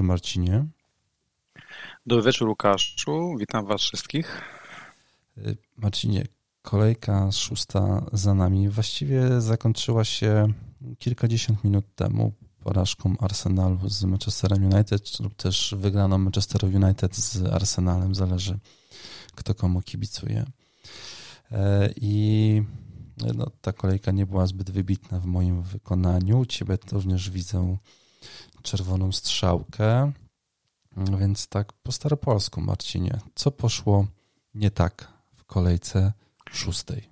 wieczór, Marcinie. Dobry wieczór, Łukaszu. Witam Was wszystkich. Y, Marcinie, kolejka szósta za nami. Właściwie zakończyła się kilkadziesiąt minut temu porażką Arsenalu z Manchesterem United, lub też wygraną Manchester United z Arsenalem. Zależy, kto komu kibicuje. E, I no, ta kolejka nie była zbyt wybitna w moim wykonaniu. Ciebie również widzę czerwoną strzałkę. Więc tak po staropolsku, Marcinie, co poszło nie tak w kolejce szóstej?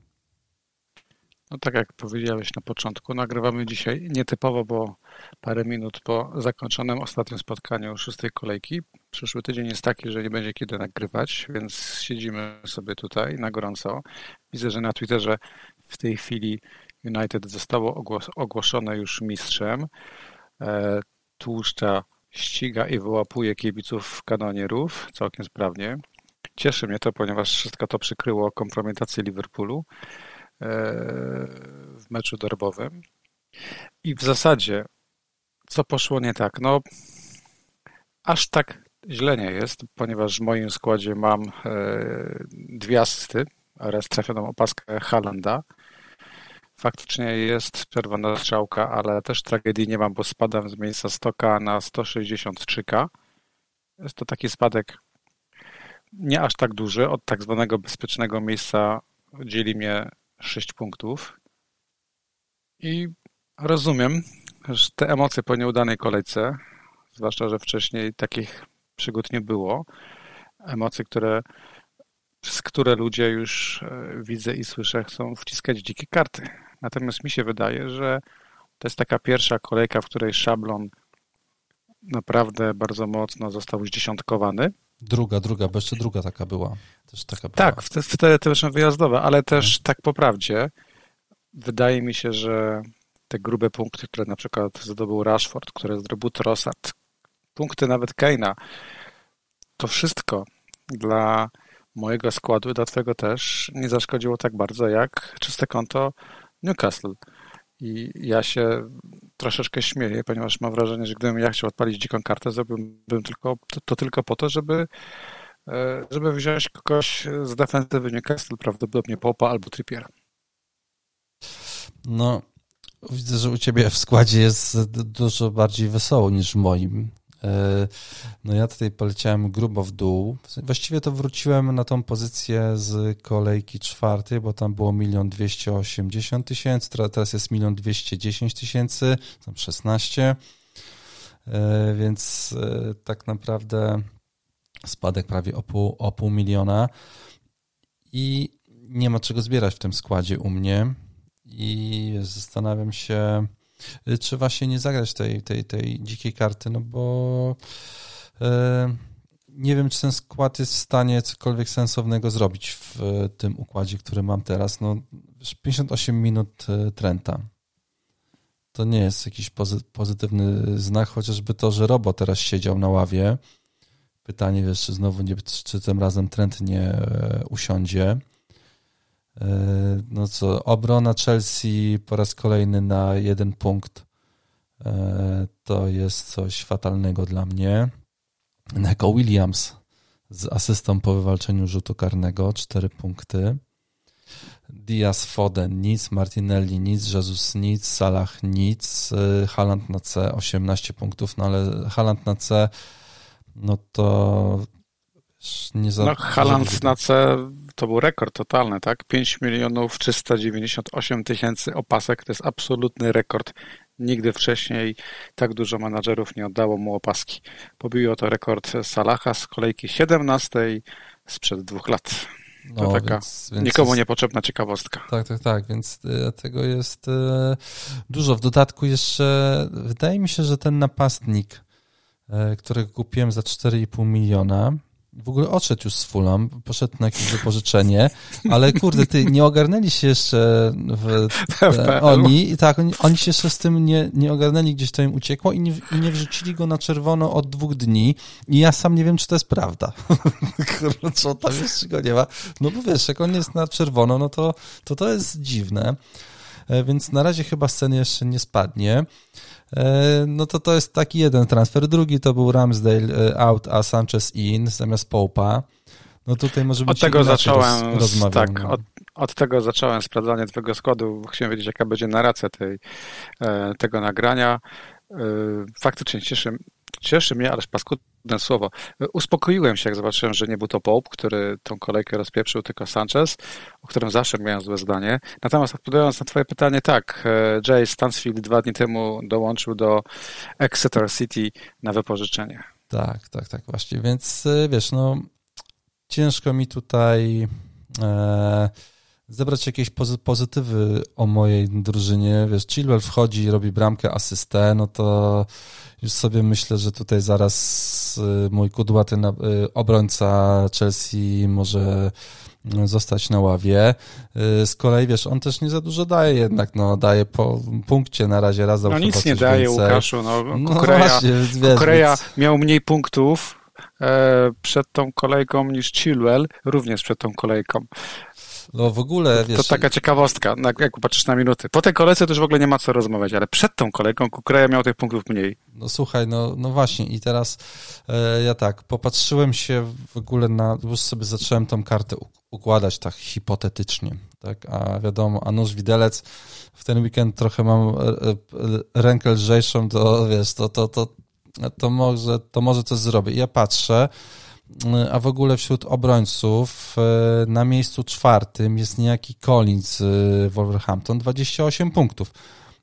No tak jak powiedziałeś na początku, nagrywamy dzisiaj nietypowo, bo parę minut po zakończonym ostatnim spotkaniu szóstej kolejki. Przyszły tydzień jest taki, że nie będzie kiedy nagrywać, więc siedzimy sobie tutaj na gorąco. Widzę, że na Twitterze w tej chwili United zostało ogłoszone już mistrzem. Tłuszcza ściga i wyłapuje kibiców kanonierów całkiem sprawnie. Cieszy mnie to, ponieważ wszystko to przykryło kompromitację Liverpoolu e, w meczu derbowym. I w zasadzie, co poszło nie tak? No, aż tak źle nie jest, ponieważ w moim składzie mam e, dwie asysty oraz trafioną opaskę Halanda faktycznie jest czerwona strzałka, ale też tragedii nie mam, bo spadam z miejsca 100k na 163k. Jest to taki spadek nie aż tak duży. Od tak zwanego bezpiecznego miejsca dzieli mnie 6 punktów. I rozumiem, że te emocje po nieudanej kolejce, zwłaszcza, że wcześniej takich przygód nie było, emocje, które przez które ludzie już e, widzę i słyszę, chcą wciskać dzikie karty. Natomiast mi się wydaje, że to jest taka pierwsza kolejka, w której szablon naprawdę bardzo mocno został zdziesiątkowany. Druga, druga, bo jeszcze druga taka była. Też taka była. Tak, wtedy też wyjazdowe, ale też hmm. tak po prawdzie wydaje mi się, że te grube punkty, które na przykład zdobył Rashford, które zdobył Trossard, punkty nawet Keina, to wszystko dla mojego składu, dla twojego też, nie zaszkodziło tak bardzo jak czyste konto Newcastle. I ja się troszeczkę śmieję, ponieważ mam wrażenie, że gdybym ja chciał odpalić dziką kartę, zrobiłbym tylko, to, to tylko po to, żeby, e, żeby wziąć kogoś z defensywy Newcastle, prawdopodobnie Popa albo Trippiera. No, widzę, że u ciebie w składzie jest dużo bardziej wesoło niż w moim. E, no ja tutaj poleciałem grubo w dół. Właściwie to wróciłem na tą pozycję z kolejki czwartej, bo tam było milion dwieście osiemdziesiąt tysięcy, teraz jest milion dwieście dziesięć tysięcy, tam 16, e, więc e, tak naprawdę spadek prawie o pół, o pół miliona. I nie ma czego zbierać w tym składzie u mnie. I zastanawiam się, Y, czy właśnie nie zagrać tej, tej, tej dzikiej karty, no bo e, nie wiem, czy ten skład jest w stanie cokolwiek sensownego zrobić w tym układzie, który mam teraz. No, 58 minut Trenta. To nie jest jakiś pozytywny znak, chociażby to, że Robo teraz siedział na ławie. Pytanie, wiesz, czy znowu nie, czy tym razem Trent nie usiądzie. E, no co, obrona Chelsea po raz kolejny na jeden punkt. E, to jest coś fatalnego dla mnie. Neko Williams z asystą po wywalczeniu rzutu karnego, cztery punkty. Diaz Foden nic, Martinelli nic, Jesus nic, Salah nic, e, Haland na C 18 punktów, no ale Haland na C no to nie za... No Haland na C to był rekord totalny, tak? 5 milionów 398 tysięcy opasek to jest absolutny rekord. Nigdy wcześniej tak dużo menadżerów nie oddało mu opaski. Pobiło to rekord Salaha z kolejki 17 sprzed dwóch lat. To no, taka więc, więc nikomu jest, niepotrzebna ciekawostka. Tak, tak, tak, więc e, tego jest e, dużo. W dodatku jeszcze wydaje mi się, że ten napastnik, e, którego kupiłem za 4,5 miliona, w ogóle odszedł już z Fulham, poszedł na jakieś wypożyczenie, ale kurde, ty nie ogarnęli się jeszcze w, te, oni, tak, oni, oni, się jeszcze z tym nie, nie ogarnęli, gdzieś to im uciekło i nie, i nie wrzucili go na czerwono od dwóch dni i ja sam nie wiem, czy to jest prawda. Co tam jeszcze go nie ma? No bo wiesz, jak on jest na czerwono, no to to, to jest dziwne, e, więc na razie chyba sceny jeszcze nie spadnie. E, no to to jest taki jeden transfer. Drugi to był Ramsdale e, out, a Sanchez in zamiast Popa. No tutaj może być Od tego zacząłem, roz, tak, no. od, od, tego zacząłem sprawdzanie twojego składu. Chciałem wiedzieć, jaka będzie narracja tej, e, tego nagrania. Faktycznie cieszy, cieszy mnie, ależ paskudne słowo. Uspokoiłem się, jak zobaczyłem, że nie był to Pope, który tą kolejkę rozpieprzył, tylko Sanchez, o którym zawsze miałem złe zdanie. Natomiast odpowiadając na twoje pytanie, tak, e, Jay Stansfield dwa dni temu dołączył do Exeter City na wypożyczenie. Tak, tak, tak, właśnie. Więc e, wiesz, no ciężko mi tutaj e, zebrać jakieś pozytywy o mojej drużynie. Wiesz, Chilwell wchodzi, robi bramkę, asystę, no to już sobie myślę, że tutaj zaraz y, mój kudłaty y, obrońca Chelsea może y, zostać na ławie. Z kolei, wiesz, on też nie za dużo daje jednak, no, daje po punkcie na razie raz No nic nie daje, więcej. Łukaszu, no, no właśnie, wiesz, Kukureja więc... miał mniej punktów e, przed tą kolejką niż Chilwell, również przed tą kolejką. No w ogóle, wiesz... To taka ciekawostka, jak patrzysz na minuty. Po tej kolejce to już w ogóle nie ma co rozmawiać, ale przed tą kolejką Kukureja miał tych punktów mniej. No słuchaj, no, no właśnie i teraz e, ja tak, popatrzyłem się w ogóle na, już sobie zacząłem tą kartę układać tak hipotetycznie, tak, a wiadomo, a nóż widelec, w ten weekend trochę mam e, e, rękę lżejszą, to wiesz, to, to, to, to, może, to może coś zrobię. I ja patrzę, a w ogóle wśród obrońców e, na miejscu czwartym jest niejaki Collins Wolverhampton, 28 punktów.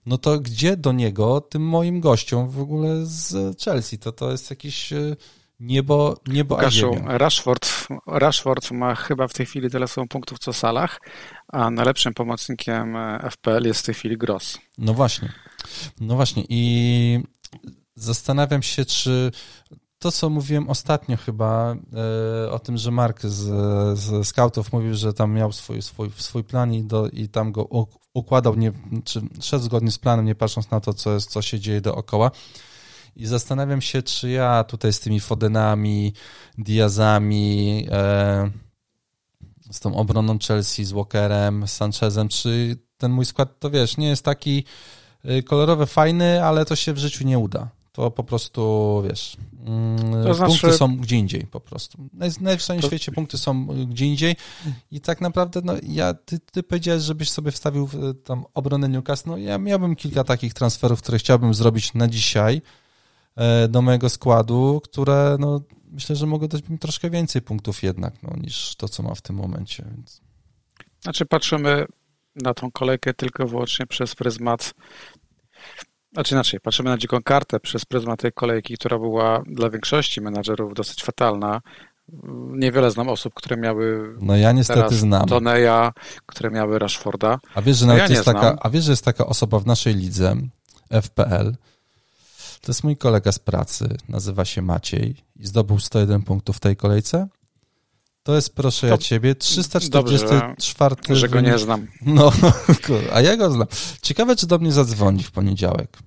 No to gdzie do niego, tym moim gościom w ogóle z Chelsea? To to jest jakiś e, niebo, niebo Łukaszu, Rashford, Rashford ma chyba w tej chwili tyle samo punktów co Salah, a najlepszym pomocnikiem e, FPL jest w tej chwili Gross. No właśnie. No właśnie i zastanawiam się, czy to, co mówiłem ostatnio chyba e, o tym, że Mark z, z scoutów mówił, że tam miał swój, swój, swój plan i, do, i tam go układał, nie, czy szedł zgodnie z planem, nie patrząc na to, co, jest, co się dzieje dookoła. I zastanawiam się, czy ja tutaj z tymi Fodenami, Diazami, e, z tą obroną Chelsea, z Walkerem, z Sanchezem, czy ten mój skład, to wiesz, nie jest taki e, kolorowy, fajny, ale to się w życiu nie uda to po prostu, wiesz, to znaczy... punkty są gdzie indziej po prostu. Na to... świecie punkty są gdzie indziej i tak naprawdę, no ja, ty, ty powiedziałeś, żebyś sobie wstawił tam obronę Newcastle, no ja miałbym kilka takich transferów, które chciałbym zrobić na dzisiaj e, do mojego składu, które, no myślę, że mogą dać mi troszkę więcej punktów jednak, no, niż to, co ma w tym momencie. Więc... Znaczy patrzymy na tą kolejkę tylko wyłącznie przez pryzmat znaczy inaczej, patrzymy na dziką kartę przez pryzmat tej kolejki, która była dla większości menadżerów dosyć fatalna. Niewiele znam osób, które miały. No ja niestety znam. Toneja, które miały Rashforda. A wiesz, że no ja jest taka, a wiesz, że jest taka osoba w naszej lidze FPL. To jest mój kolega z pracy, nazywa się Maciej i zdobył 101 punktów w tej kolejce. To jest, proszę to ja ciebie, 344. Dobrze, że go nie znam. No, a ja go znam. Ciekawe, czy do mnie zadzwoni w poniedziałek.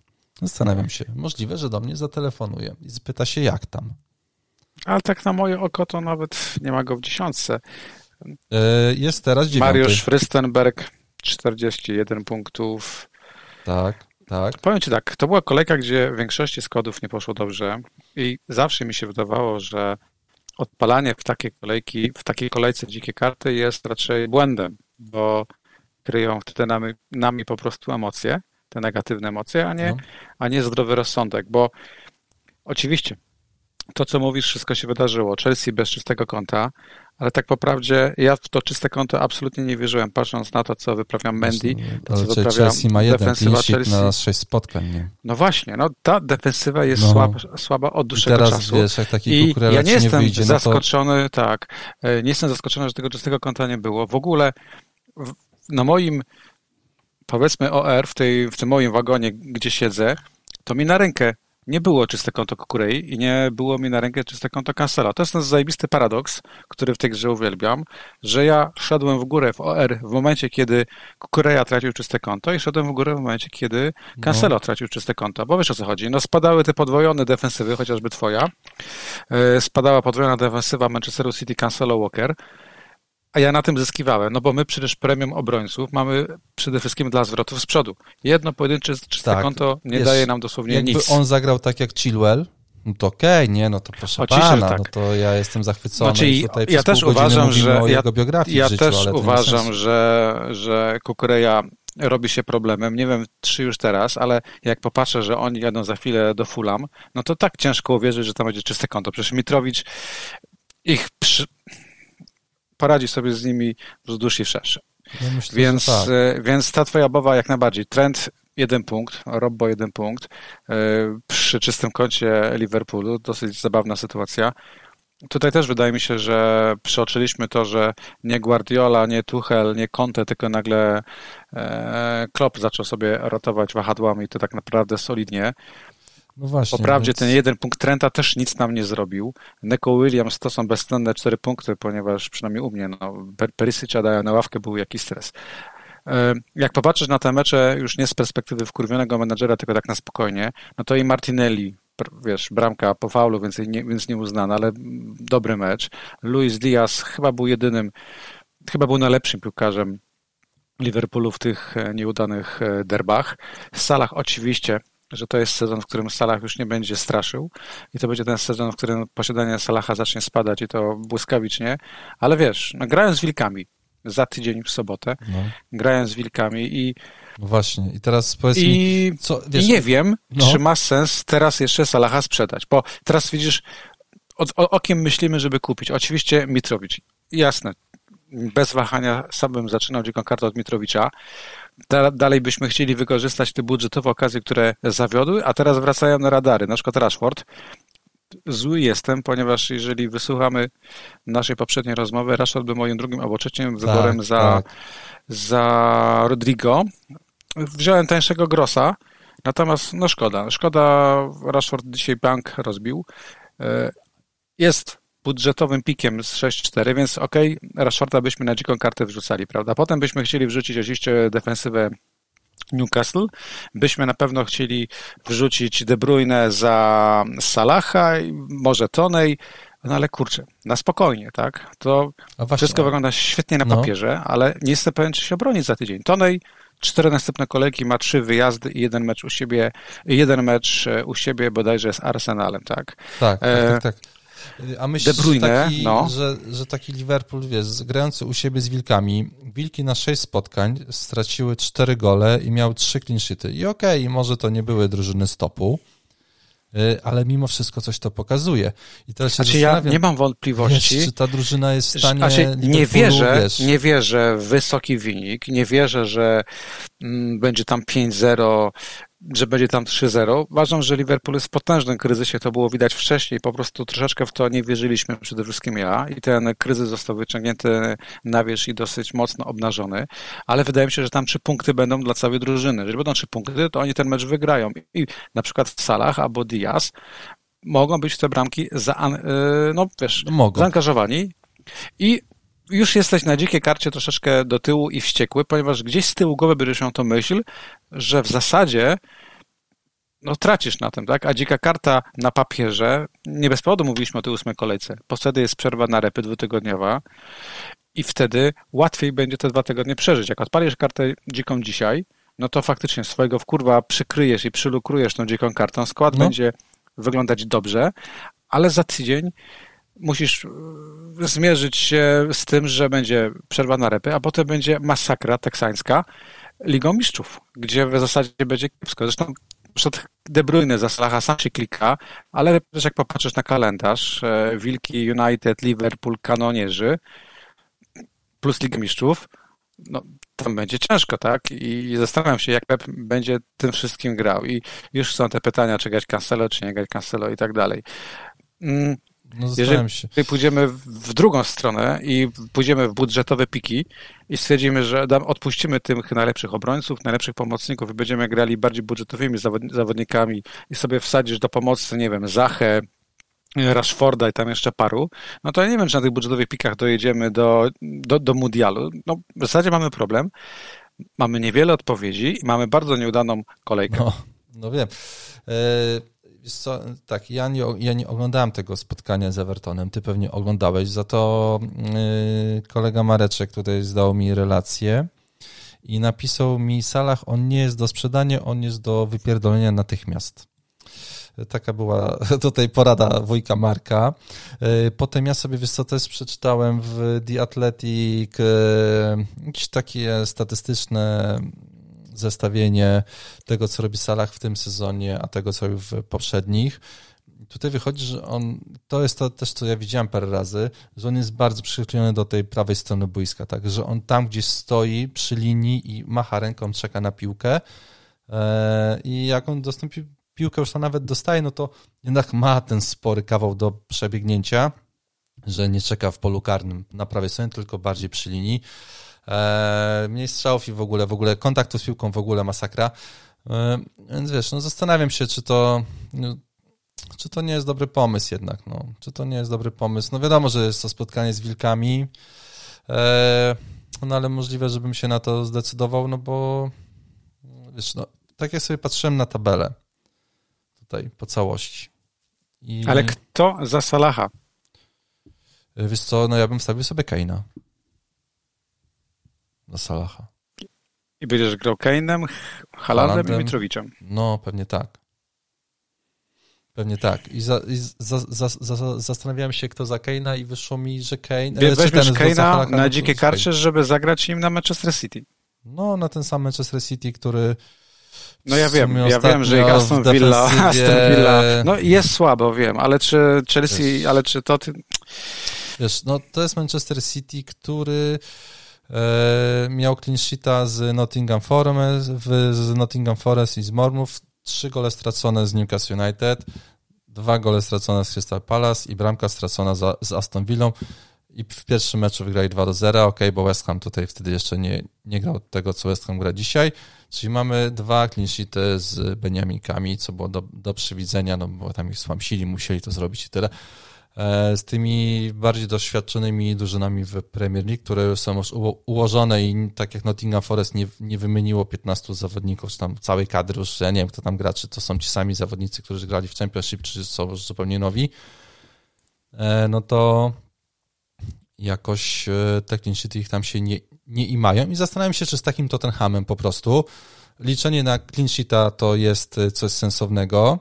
Zastanawiam się. Możliwe, że do mnie zatelefonuje i zapyta się, jak tam. Ale tak na moje oko to nawet nie ma go w dziesiątce. E, jest teraz dziewiąty. Mariusz Frystenberg, 41 punktów. Tak, tak. Powiem Ci tak, to była kolejka, gdzie w większości składów nie poszło dobrze i zawsze mi się wydawało, że odpalanie w takiej kolejki, w takiej kolejce dzikie karty jest raczej błędem, bo kryją wtedy nami, nami po prostu emocje, te negatywne emocje, a nie, no. a nie zdrowy rozsądek, bo oczywiście to, co mówisz, wszystko się wydarzyło. Chelsea bez czystego konta, ale tak po prawdzie ja w to czyste konto absolutnie nie wierzyłem, patrząc na to, co wyprawia Mendy, to, co wyprawia Chelsea ma jeden defensywa Chelsea. na sześć spotkań. Nie? No właśnie, no ta defensywa jest no. słaba, słaba od dłuższego teraz, czasu. Wiesz, jak taki I ja nie jestem nie wyjdzie, zaskoczony, no to... tak, e, nie jestem zaskoczony, że tego czystego konta nie było. W ogóle na moim powiedzmy OR, w, tej, w tym moim wagonie, gdzie siedzę, to mi na rękę nie było czyste konto Kukurei i nie było mi na rękę czyste konto Cancela. To jest ten zajebisty paradoks, który w tej grze uwielbiam, że ja szedłem w górę w OR w momencie, kiedy Kukureja tracił czyste konto i szedłem w górę w momencie, kiedy Cancelo no. tracił czyste konto. Bo wiesz o co chodzi? No spadały te podwojone defensywy, chociażby twoja. E, spadała podwojona defensywa Manchesteru City, Cancelo, Walker. A ja na tym zyskiwałem, no bo my przecież premium obrońców mamy przede wszystkim dla zwrotów z przodu. Jedno pojedyncze czyste tak. konto nie Wiesz, daje nam dosłownie jakby nic. on zagrał tak jak Chilwell, no to okej, okay, nie, no to proszę Oczywiście, pana, tak. no to ja jestem zachwycony. Znaczy, tutaj ja też uważam, że ja, ja życiu, też uważam, że, że Kukureja robi się problemem. Nie wiem, czy już teraz, ale jak popatrzę, że oni jadą za chwilę do Fulham, no to tak ciężko uwierzyć, że tam będzie czyste konto. Przecież Mitrowicz ich przy... poradzi sobie z nimi wzdłuż i wszerz. Ja myślę, więc, tak. E, więc ta twoja obawa jak najbardziej. Trend jeden punkt, Robbo jeden punkt. E, przy czystym koncie Liverpoolu dosyć zabawna sytuacja. Tutaj też wydaje mi się, że przeoczyliśmy to, że nie Guardiola, nie Tuchel, nie Conte, tylko nagle e, Klopp zaczął sobie rotować wahadłami to tak naprawdę solidnie. No właśnie. Poprawdzie więc... ten jeden punkt Trenta też nic nam nie zrobił. Neko Williams to są bezcenne cztery punkty, ponieważ przynajmniej u mnie no, Perisicia dają na ławkę, był jakiś stres. Jak popatrzysz na te mecze już nie z perspektywy wkurwionego menadżera, tylko tak na spokojnie, no to i Martinelli, wiesz, bramka po faulu, więc nie, więc nie uznana, ale dobry mecz. Luis Diaz chyba był jedynym, chyba był najlepszym piłkarzem Liverpoolu w tych e, nieudanych e, derbach. Salah oczywiście że to jest sezon, w którym Salah już nie będzie straszył i to będzie ten sezon, w którym posiadanie Salaha zacznie spadać i to błyskawicznie, ale wiesz, no, grając z Wilkami za tydzień w sobotę, no. grając z Wilkami i no właśnie, i teraz powiedz I, mi, co, wiesz, nie wiem, no. czy ma sens teraz jeszcze Salaha sprzedać, bo teraz widzisz, o, o, o kim myślimy, żeby kupić. Oczywiście Mitrowicz, jasne, bez wahania sam bym zaczynał dziką kartę od Mitrowicza. Da, dalej byśmy chcieli wykorzystać te budżetowe okazje, które zawiodły, a teraz wracają na radary, na przykład Rashford. Zły jestem, ponieważ jeżeli wysłuchamy naszej poprzedniej rozmowy, Rashford był moim drugim albo trzecim wyborem tak, za, tak. za Rodrigo wziąłem tańszego Grossa, natomiast no szkoda. Szkoda, Rashford dzisiaj bank rozbił. E, jest budżetowym pikiem z 6-4, więc okej, okay, Rashforda byśmy na dziką kartę wrzucali, prawda? Potem byśmy chcieli wrzucić oczywiście defensywę Newcastle. Byśmy na pewno chcieli wrzucić De Bruyne za Salaha, może Tonej, no ale kurczę, na spokojnie, tak? To właśnie, wszystko wygląda świetnie na no. papierze, ale nie jestem pewien, czy się obroni za tydzień. Tonej cztery następne kolejki, ma trzy wyjazdy i jeden mecz u siebie, jeden mecz e, u siebie bodajże z Arsenalem, tak? Tak, e, tak, tak. tak. A myślisz, Bruyne, że, taki, no. że, że taki Liverpool, wiesz, grający u siebie z Wilkami, Wilki na sześć spotkań straciły cztery gole i miał trzy clean sheety. I okej, okay, może to nie były drużyny stopu, Y, ale mimo wszystko coś to pokazuje. I teraz się znaczy ja nie mam wątpliwości. Wiesz, czy ta drużyna jest w stanie znaczy, nie wierzę, wiesz... nie wierzę w wysoki wynik, nie wierzę, że mm, będzie tam 5-0, że będzie tam 3-0. Uważam, że Liverpool jest w potężnym kryzysie, to było widać wcześniej, po prostu troszeczkę w to nie wierzyliśmy, przede wszystkim ja i ten kryzys został wyciągnięty na wierzch i dosyć mocno obnażony, ale wydaje mi się, że tam trzy punkty będą dla całej drużyny. Jeżeli będą trzy punkty, to oni ten mecz wygrają i na przykład Salah albo Diaz mogą być w te bramki za, y, no wiesz, mogą. zaangażowani i już jesteś na dzikiej karcie troszeczkę do tyłu i wściekły, ponieważ gdzieś z tyłu głowy będziesz miał tą myśl, że w zasadzie no tracisz na tym, tak? A dzika karta na papierze, nie bez powodu mówiliśmy o tej ósmej kolejce, bo wtedy jest przerwa na repy dwutygodniowa i wtedy łatwiej będzie te dwa tygodnie przeżyć. Jak odpalisz kartę dziką dzisiaj, no to faktycznie swojego wkurwa przykryjesz i przylukrujesz tą dziką kartą, skład no. będzie wyglądać dobrze, ale za tydzień musisz e, zmierzyć się z tym, że będzie przerwa na repy, a potem będzie masakra teksańska Ligą Mistrzów, gdzie w zasadzie będzie kiepsko. Zresztą przed De Bruyne za Salaha sam się klika, ale też jak popatrzysz na kalendarz, e, Wilki, United, Liverpool, Kanonierzy plus Liga Mistrzów, no tam będzie ciężko, tak? I zastanawiam się, jak Pep będzie tym wszystkim grał. I już są te pytania, czy grać Cancelo, czy nie grać Cancelo i tak dalej. No, Jeżeli się. pójdziemy w drugą stronę i pójdziemy w budżetowe piki i stwierdzimy, że odpuścimy tych najlepszych obrońców, najlepszych pomocników i będziemy grali bardziej budżetowymi zawodnikami i sobie wsadzisz do pomocy, nie wiem, Zachę, Rashforda i tam jeszcze paru, no to ja nie wiem, czy na tych budżetowych pikach dojedziemy do, do, do mundialu. No, w zasadzie mamy problem, mamy niewiele odpowiedzi i mamy bardzo nieudaną kolejkę. No, no wiem. E, co, tak, ja nie, ja nie oglądałem tego spotkania z Evertonem, ty pewnie oglądałeś, za to yy, kolega Mareczek tutaj zdał mi relację i napisał mi Salah, on nie jest do sprzedania, on jest do wypierdolenia natychmiast. Taka była tutaj porada wujka Marka. Yy, potem ja sobie, wiesz co, też przeczytałem w The Athletic yy, jakieś takie statystyczne zestawienie tego, co robi Salah w tym sezonie, a tego, co robił w poprzednich. Tutaj wychodzi, że on, to jest to też, co ja widziałem parę razy, że on jest bardzo przychylony do tej prawej strony boiska, tak, że on tam gdzieś stoi przy linii i macha ręką, czeka na piłkę e, i jak on dostąpi piłkę, już to nawet dostaje, no to jednak ma ten spory kawał do przebiegnięcia, że nie czeka w polu karnym na prawej stronie, tylko bardziej przy linii. E, mniej strzałów i w ogóle, w ogóle kontaktu z piłką w ogóle masakra. E, więc wiesz, no zastanawiam się, czy to, no, czy to nie jest dobry pomysł jednak, no. Czy to nie jest dobry pomysł. No wiadomo, że jest to spotkanie z wilkami, e, no ale możliwe, żebym się na to zdecydował, no bo wiesz, no, tak jak sobie patrzyłem na tabelę tutaj po całości. I... Ale kto za Salaha? Wiesz co, no ja bym wstawił sobie Keina na Salaha. I będziesz grał Kane'em, Halandem i Mitrowiczem. No, pewnie tak. Pewnie tak. I, za, i za, za, za, zastanawiałem się, kto za Kane'a i wyszło mi, że Kane... Więc weźmiesz Kane'a na dzikie karcze, żeby zagrać nim na Manchester City. No, na ten sam Manchester City, który... No ja wiem, ja wiem, że Aston Villa, Aston Villa, no jest słabo, wiem, ale czy Chelsea, wiesz, ale czy to ty... Wiesz, no to jest Manchester City, który E, miał clean sheeta z Nottingham Forest, z Nottingham Forest i z Mormów, trzy gole stracone z Newcastle United, dwa gole stracone z Crystal Palace i bramka stracona za, z Aston Villą. I w pierwszym meczu wygrali 2 do 0, ok, bo West Ham tutaj wtedy jeszcze nie, nie grał tego, co West Ham gra dzisiaj, czyli mamy dwa clean sheety z Beniaminkami, co było do, do przewidzenia, no bo tam ich słamsili, musieli to zrobić i tyle. E, z tymi bardziej doświadczonymi drużynami w Premier League, które są już ułożone i tak jak Nottingham Forest nie, nie wymieniło 15 zawodników, czy tam całej kadry już, ja nie wiem kto tam gra, czy to są ci sami zawodnicy, którzy grali w Championship, czy są już zupełnie nowi, e, no to jakoś e, te clean ich tam się nie, nie imają i zastanawiam się, czy z takim Tottenhamem po prostu. Liczenie na clean sheeta to jest coś sensownego,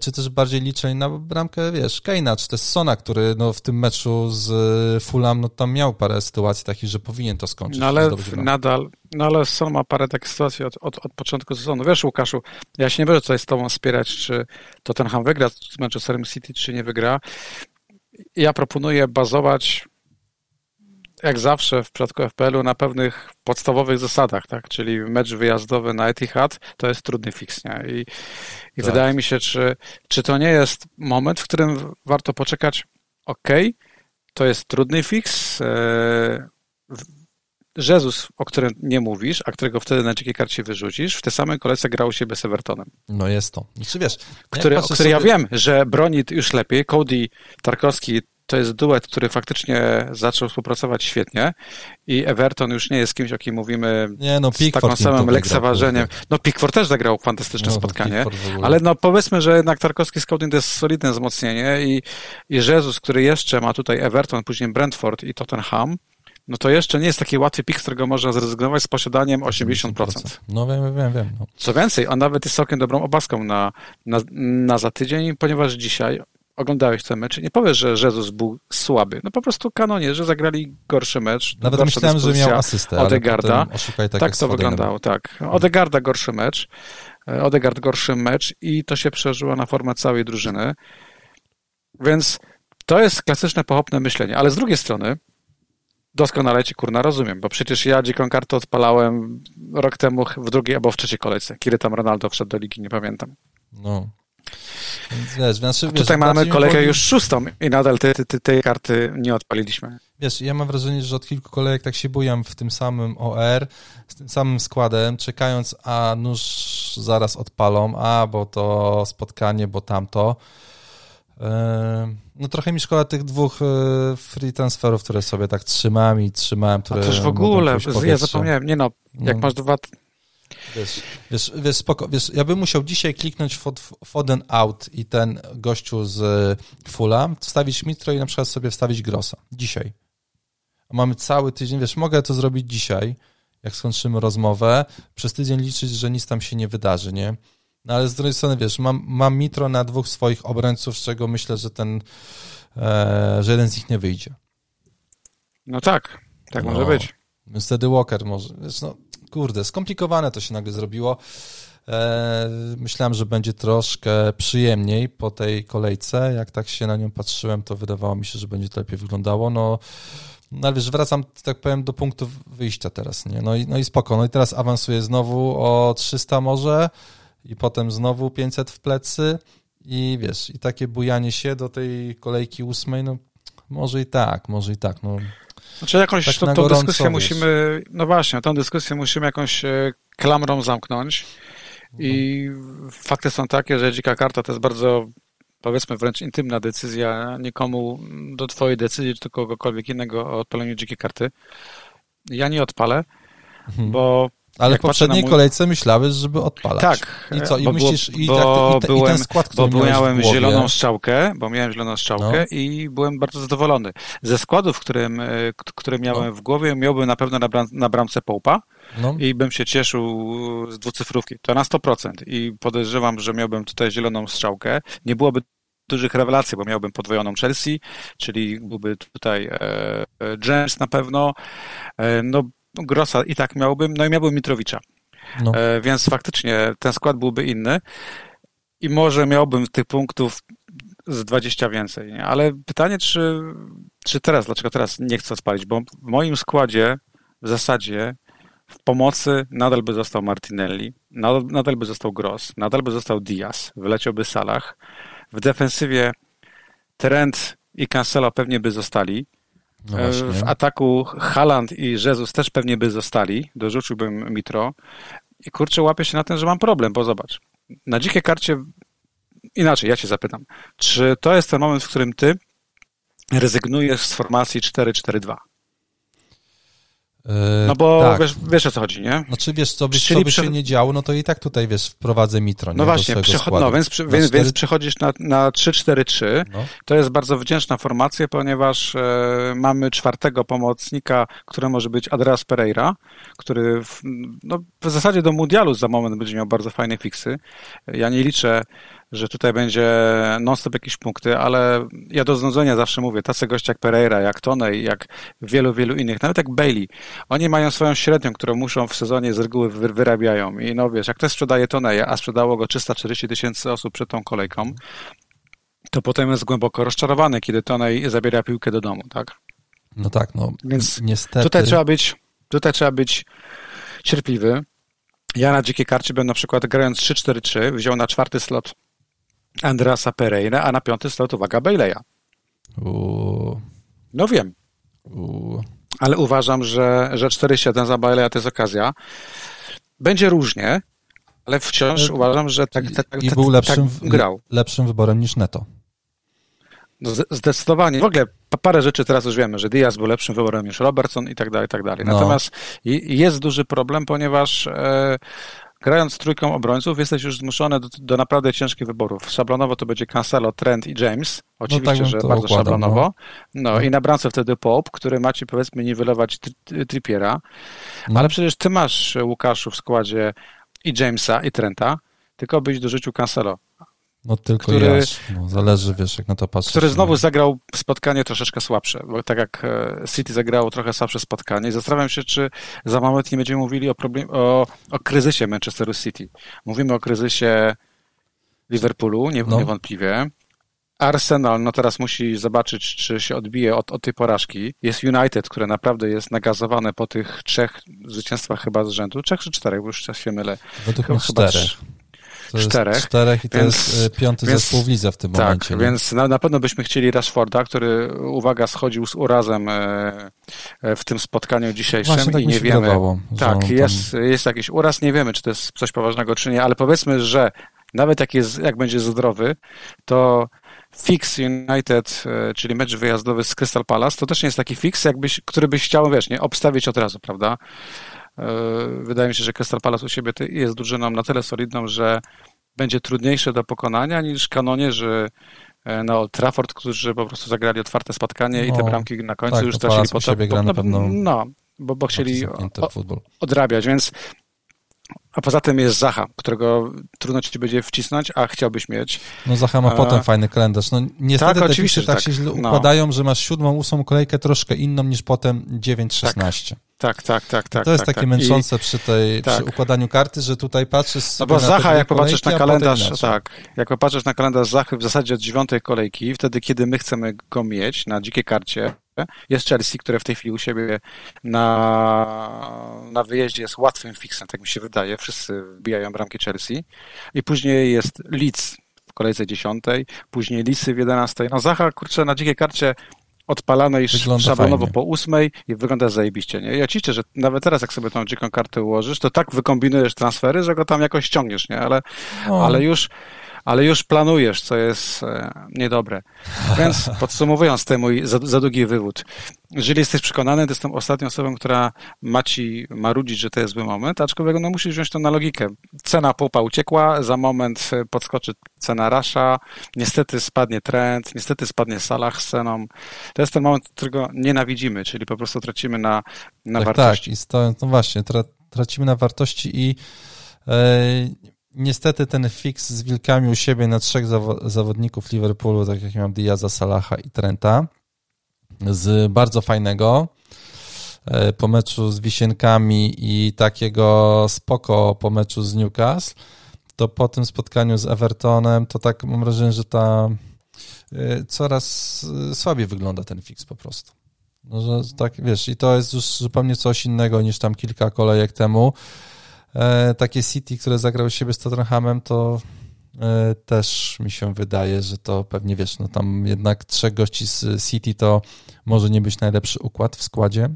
czy też bardziej liczeń na bramkę, wiesz, Keina, czy też Sona, który no, w tym meczu z Fulham, no tam miał parę sytuacji takich, że powinien to skończyć. No ale nadal, no ale Son ma parę takich sytuacji od, od, od początku sezonu. Wiesz, Łukaszu, ja się nie będę tutaj z tobą wspierać, czy Tottenham wygra z Manchesterem City, czy nie wygra. Ja proponuję bazować jak zawsze w przypadku FPL-u na pewnych podstawowych zasadach, tak? Czyli mecz wyjazdowy na Etihad to jest trudny fix, nie? I, i tak. wydaje mi się, czy, czy to nie jest moment, w którym warto poczekać, ok, to jest trudny fix, e, Jezus, o którym nie mówisz, a którego wtedy na dzikiej karcie wyrzucisz, w tej samej kolejce grał u siebie z Evertonem. No jest to. Czy wiesz, który, o który sobie... ja wiem, że broni już lepiej. Cody Tarkowski to jest duet, który faktycznie zaczął współpracować świetnie i Everton już nie jest kimś, o kim mówimy nie, no, z taką samym lekceważeniem. No Pickford też zagrał fantastyczne no, spotkanie, ale no powiedzmy, że jednak Tarkowski Scouting to jest solidne wzmocnienie i, i Jezus, który jeszcze ma tutaj Everton, później Brentford i Tottenham, no to jeszcze nie jest taki łatwy pik, z którego można zrezygnować z posiadaniem 80%. No wiem, wiem, wiem. No. Co więcej, on nawet jest całkiem dobrą obaską na, na, na za tydzień, ponieważ dzisiaj oglądałeś ten mecz, nie powiesz, że Jezus był słaby. No po prostu kanonie, że zagrali gorszy mecz. Nawet myślałem, że miał asystę, Odegarda. tak, tak to wyglądało, tak. Odegarda gorszy mecz. E, Odegard gorszy mecz i to się przeżyło na formę całej drużyny. Więc to jest klasyczne pochopne myślenie. Ale z drugiej strony doskonale ci kurna rozumiem, bo przecież ja dziką kartę odpalałem rok temu w drugiej albo w trzeciej kolejce. Kiedy tam Ronaldo wszedł do ligi, nie pamiętam. No. Wiesz, znaczy, wiesz, tutaj mamy kolegę już szóstą i nadal tej te, te, te karty nie odpaliliśmy. Wiesz, ja mam wrażenie, że od kilku kolejek tak się bujam w tym samym OR, z tym samym składem, czekając, a nóż zaraz odpalą, a bo to spotkanie, bo tamto. No trochę mi szkoda tych dwóch e, free transferów, które sobie tak trzymam i trzymałem, które... A też w ogóle, ja zapomniałem, nie no, jak no. masz dwa Wiesz, wiesz, wiesz, spoko, wiesz, ja bym musiał dzisiaj kliknąć Foden out i ten gościu z Fula, wstawić Mitro i na przykład sobie wstawić Grossa. Dzisiaj. Mamy cały tydzień, wiesz, mogę to zrobić dzisiaj, jak skończymy rozmowę, przez tydzień liczyć, że nic tam się nie wydarzy, nie? No ale z drugiej strony, wiesz, mam, mam Mitro na dwóch swoich obrońców, z czego myślę, że ten, e, że jeden z nich nie wyjdzie. No tak, tak no, może być. Wtedy Walker może, wiesz, no kurde, skomplikowane to się nagle zrobiło. E, myślałem, że będzie troszkę przyjemniej po tej kolejce. Jak tak się na nią patrzyłem, to wydawało mi się, że będzie to lepiej wyglądało. No, no ale wiesz, wracam, tak powiem, do punktu wyjścia teraz, nie? No i, no i spoko. No i teraz awansuję znowu o 300 może i potem znowu 500 w plecy i wiesz, i takie bujanie się do tej kolejki ósmej, no może i tak, może i tak, no. Znaczy jakąś tak tą, tą dyskusję musimy, no właśnie, tą dyskusję musimy jakąś e, klamrą zamknąć i fakty są takie, że dzika karta to jest bardzo powiedzmy wręcz intymna decyzja, nikomu do twojej decyzji, czy do kogokolwiek innego o odpaleniu dzikiej karty. Ja nie odpalę, mhm. bo ale w poprzedniej mój... kolejce myślałeś, żeby odpalać. Tak. I co? I myślisz, i, bo tak, i, byłem, i ten skład, który Bo miałem zieloną strzałkę, bo miałem zieloną strzałkę no. i byłem bardzo zadowolony. Ze składów, którym, e, które miałem no. w głowie, miałbym na pewno na, bram, na bramce Połpa no. i bym się cieszył z dwucyfrówki. To na 100%. I podejrzewam, że miałbym tutaj zieloną strzałkę. Nie byłoby dużych rewelacji, bo miałbym podwojoną Chelsea, czyli byłby tutaj e, e James na pewno. E, no, Grossa i tak miałbym, no i miałbym Mitrowicza. No. E, więc faktycznie ten skład byłby inny i może miałbym tych punktów z 20 więcej. Nie? Ale pytanie, czy, czy teraz, dlaczego teraz nie chcę odpalić? Bo w moim składzie w zasadzie w pomocy nadal by został Martinelli, nadal, nadal by został Gross, nadal by został Diaz, wyleciałby Salah. W defensywie Trent i Cancelo pewnie by zostali. No w ataku Haland i Jezus też pewnie by zostali. Dorzuciłbym Mitro. I kurczę, łapię się na tym, że mam problem, bo zobacz. Na dzikiej karcie inaczej, ja cię zapytam. Czy to jest ten moment, w którym ty rezygnujesz z formacji 4-4-2? Yy, no bo tak. wiesz, wiesz, o co chodzi, nie? Znaczy wiesz, co by, co by się nie działo, no to i tak tutaj wiesz, wprowadzę Mitro. Nie, no właśnie, przechod, no, więc, więc, 4... więc przechodzisz na, na 3-4-3. No. To jest bardzo wdzięczna formacja, ponieważ e, mamy czwartego pomocnika, który może być Andreas Pereira, który w, no, w zasadzie do mundialu za moment będzie miał bardzo fajne fiksy. Ja nie liczę że tutaj będzie non-stop jakieś punkty, ale ja do znudzenia zawsze mówię, tacy goście jak Pereira, jak Tonej, jak wielu, wielu innych, nawet jak Bailey, oni mają swoją średnią, którą muszą w sezonie z reguły wyrabiają i no wiesz, jak ktoś sprzedaje Toneja, a sprzedało go 340 tysięcy osób przed tą kolejką, to potem jest głęboko rozczarowany, kiedy Tonej zabiera piłkę do domu, tak? No tak, no Więc niestety. Tutaj trzeba być, tutaj trzeba być cierpliwy. Ja na dzikiej karcie bym na przykład grając 3-4-3 wziął na czwarty slot Andreasa Pereira, a na piąty slot, uwaga, Baileya. No wiem. Ale uważam, że, że 4-7 za Baileya to jest okazja. Będzie różnie, ale wciąż ale uważam, że tak, tak, tak, I był lepszym, tak grał. lepszym wyborem niż Neto. No zdecydowanie. W ogóle parę rzeczy teraz już wiemy, że Diaz był lepszym wyborem niż Robertson i tak dalej, i tak dalej. No. Natomiast no. jest duży problem, ponieważ e, grając trójką obrońców, jesteś już zmuszony do, do naprawdę ciężkich wyborów. Szablonowo to będzie Cancelo, Trent i James. Oczywiście, no tak, że bardzo układam, szablonowo. No. no. i na bramce wtedy Pope, który ma ci powiedzmy niwelować Trippiera. No. Ale przecież ty masz, Łukaszu, w składzie i Jamesa, i Trenta, tylko byś dorzucił Cancelo. No tylko który, no, zależy, wiesz, jak na to patrzeć. Który znowu zagrał spotkanie troszeczkę słabsze, bo tak jak e, City zagrało trochę słabsze spotkanie. Zastanawiam się, czy za moment nie będziemy mówili o, problem, o, o kryzysie Manchesteru City. Mówimy o kryzysie Liverpoolu, nie, no. niewątpliwie. Arsenal, no teraz musi zobaczyć, czy się odbije od, od tej porażki. Jest United, które naprawdę jest nagazowane po tych trzech zwycięstwach chyba z rzędu. Trzech czy czterech, bo już czas się mylę. Według mnie czterech. To czterech. czterech i to więc, jest y, piąty więc, zespół w lidze w tym tak, momencie. Tak, więc na, na pewno byśmy chcieli Rashforda, który, uwaga, schodził z urazem e, e, w tym spotkaniu dzisiejszym Właśnie, tak i nie wiemy. Wydawało, tak, jest, tam... jest jakiś uraz, nie wiemy, czy to jest coś poważnego, czy nie, ale powiedzmy, że nawet jak, jest, jak będzie zdrowy, to fix United, e, czyli mecz wyjazdowy z Crystal Palace, to też nie jest taki fix, jakbyś, który byś chciał, wiesz, nie, obstawić od razu, prawda? Wydaje mi się, że Crystal Palace u siebie jest drużyną na tyle solidną, że będzie trudniejsze do pokonania niż kanonierzy na Old Trafford, którzy po prostu zagrali otwarte spotkanie no, i te no, bramki na końcu tak, już stracili potem. Na pewno no, bo, bo chcieli o, odrabiać, więc a poza tym jest Zacha, którego trudno ci będzie wcisnąć, a chciałbyś mieć. No Zacha ma a... potem fajny kalendarz. No niestety tak, oczywiście, tak, tak się źle no. układają, że masz siódmą, ósmą kolejkę troszkę inną niż potem 9-16. Tak, tak, tak, tak. To jest tak, takie tak. męczące I... przy tej przy tak. układaniu karty, że tutaj patrzysz sobie No bo Zacha, jak popatrzysz na kalendarz, tak, jak popatrzysz na kalendarz Zachy w zasadzie od dziewiątej kolejki, wtedy kiedy my chcemy go mieć na dzikiej karcie, jest Chelsea, które w tej chwili u siebie na, na wyjeździe jest łatwym fixem, tak mi się wydaje. Wszyscy wbijają bramki Chelsea. I później jest Leeds w kolejce dziesiątej, później Lisy w jedenastej. No Zacha, kurczę, na dzikiej karcie odpalanej szablonowo po ósmej i wygląda zajebiście. Nie? Ja ci że nawet teraz, jak sobie tą dziką kartę ułożysz, to tak wykombinujesz transfery, że go tam jakoś ściągniesz, nie? Ale, no. ale już ale już planujesz, co jest e, niedobre. Więc podsumowując ten mój za, za długi wywód, jeżeli jesteś przekonany, to jestem ostatnią osobą, która ma ci marudzić, że to jest zły moment, aczkolwiek no, musisz wziąć to na logikę. Cena popa uciekła, za moment e, podskoczy cena rasza, niestety spadnie trend, niestety spadnie Salah z ceną. To jest ten moment, którego nienawidzimy, czyli po prostu tracimy na, na tak, wartości. Tak, i stojąc, no właśnie, tra tracimy na wartości i yy niestety ten fix z Wilkami u siebie na trzech zawodników Liverpoolu, tak jak miałem Diaza, Salaha i Trenta, z bardzo fajnego e, po meczu z Wisienkami i takiego spoko po meczu z Newcastle, to po tym spotkaniu z Evertonem, to tak mam wrażenie, że ta e, coraz słabiej wygląda ten fix po prostu. No, że tak, wiesz, i to jest już zupełnie coś innego niż tam kilka kolejek temu. E, takie City, które zagrał siebie z Tottenhamem, to e, też mi się wydaje, że to pewnie wiesz, no tam jednak trzech gości z City to może nie być najlepszy układ w składzie.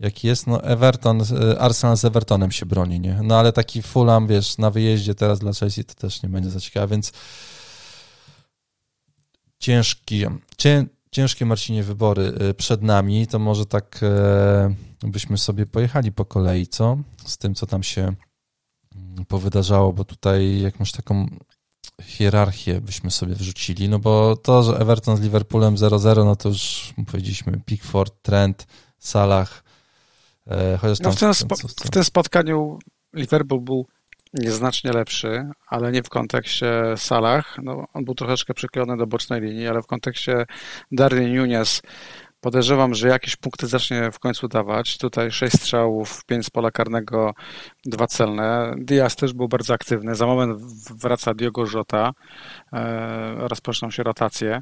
Jaki jest? No Everton, e, Arsenal z Evertonem się broni, nie? No ale taki Fulham, wiesz, na wyjeździe teraz dla Chelsea to też nie będzie za ciekawe, więc ciężki, cię, ciężkie Marcinie wybory przed nami, to może tak byśmy sobie pojechali po kolei, co? Z tym, co tam się mm, powydarzało, bo tutaj jakąś taką hierarchię byśmy sobie wrzucili, no bo to, że Everton z Liverpoolem 0-0, no to już powiedzieliśmy Pickford, Trent, Salah, e, chociaż no w, tym spo, w tym spotkaniu Liverpool był nieznacznie lepszy, ale nie w kontekście Salah, no on był troszeczkę przyklejony do bocznej linii, ale w kontekście Darwin Nunes Podejrzewam, że jakieś punkty zacznie w końcu dawać. Tutaj sześć strzałów, pięć z pola karnego, dwa celne. Diaz też był bardzo aktywny. Za moment wraca Diogo Jota. E, rozpoczną się rotacje.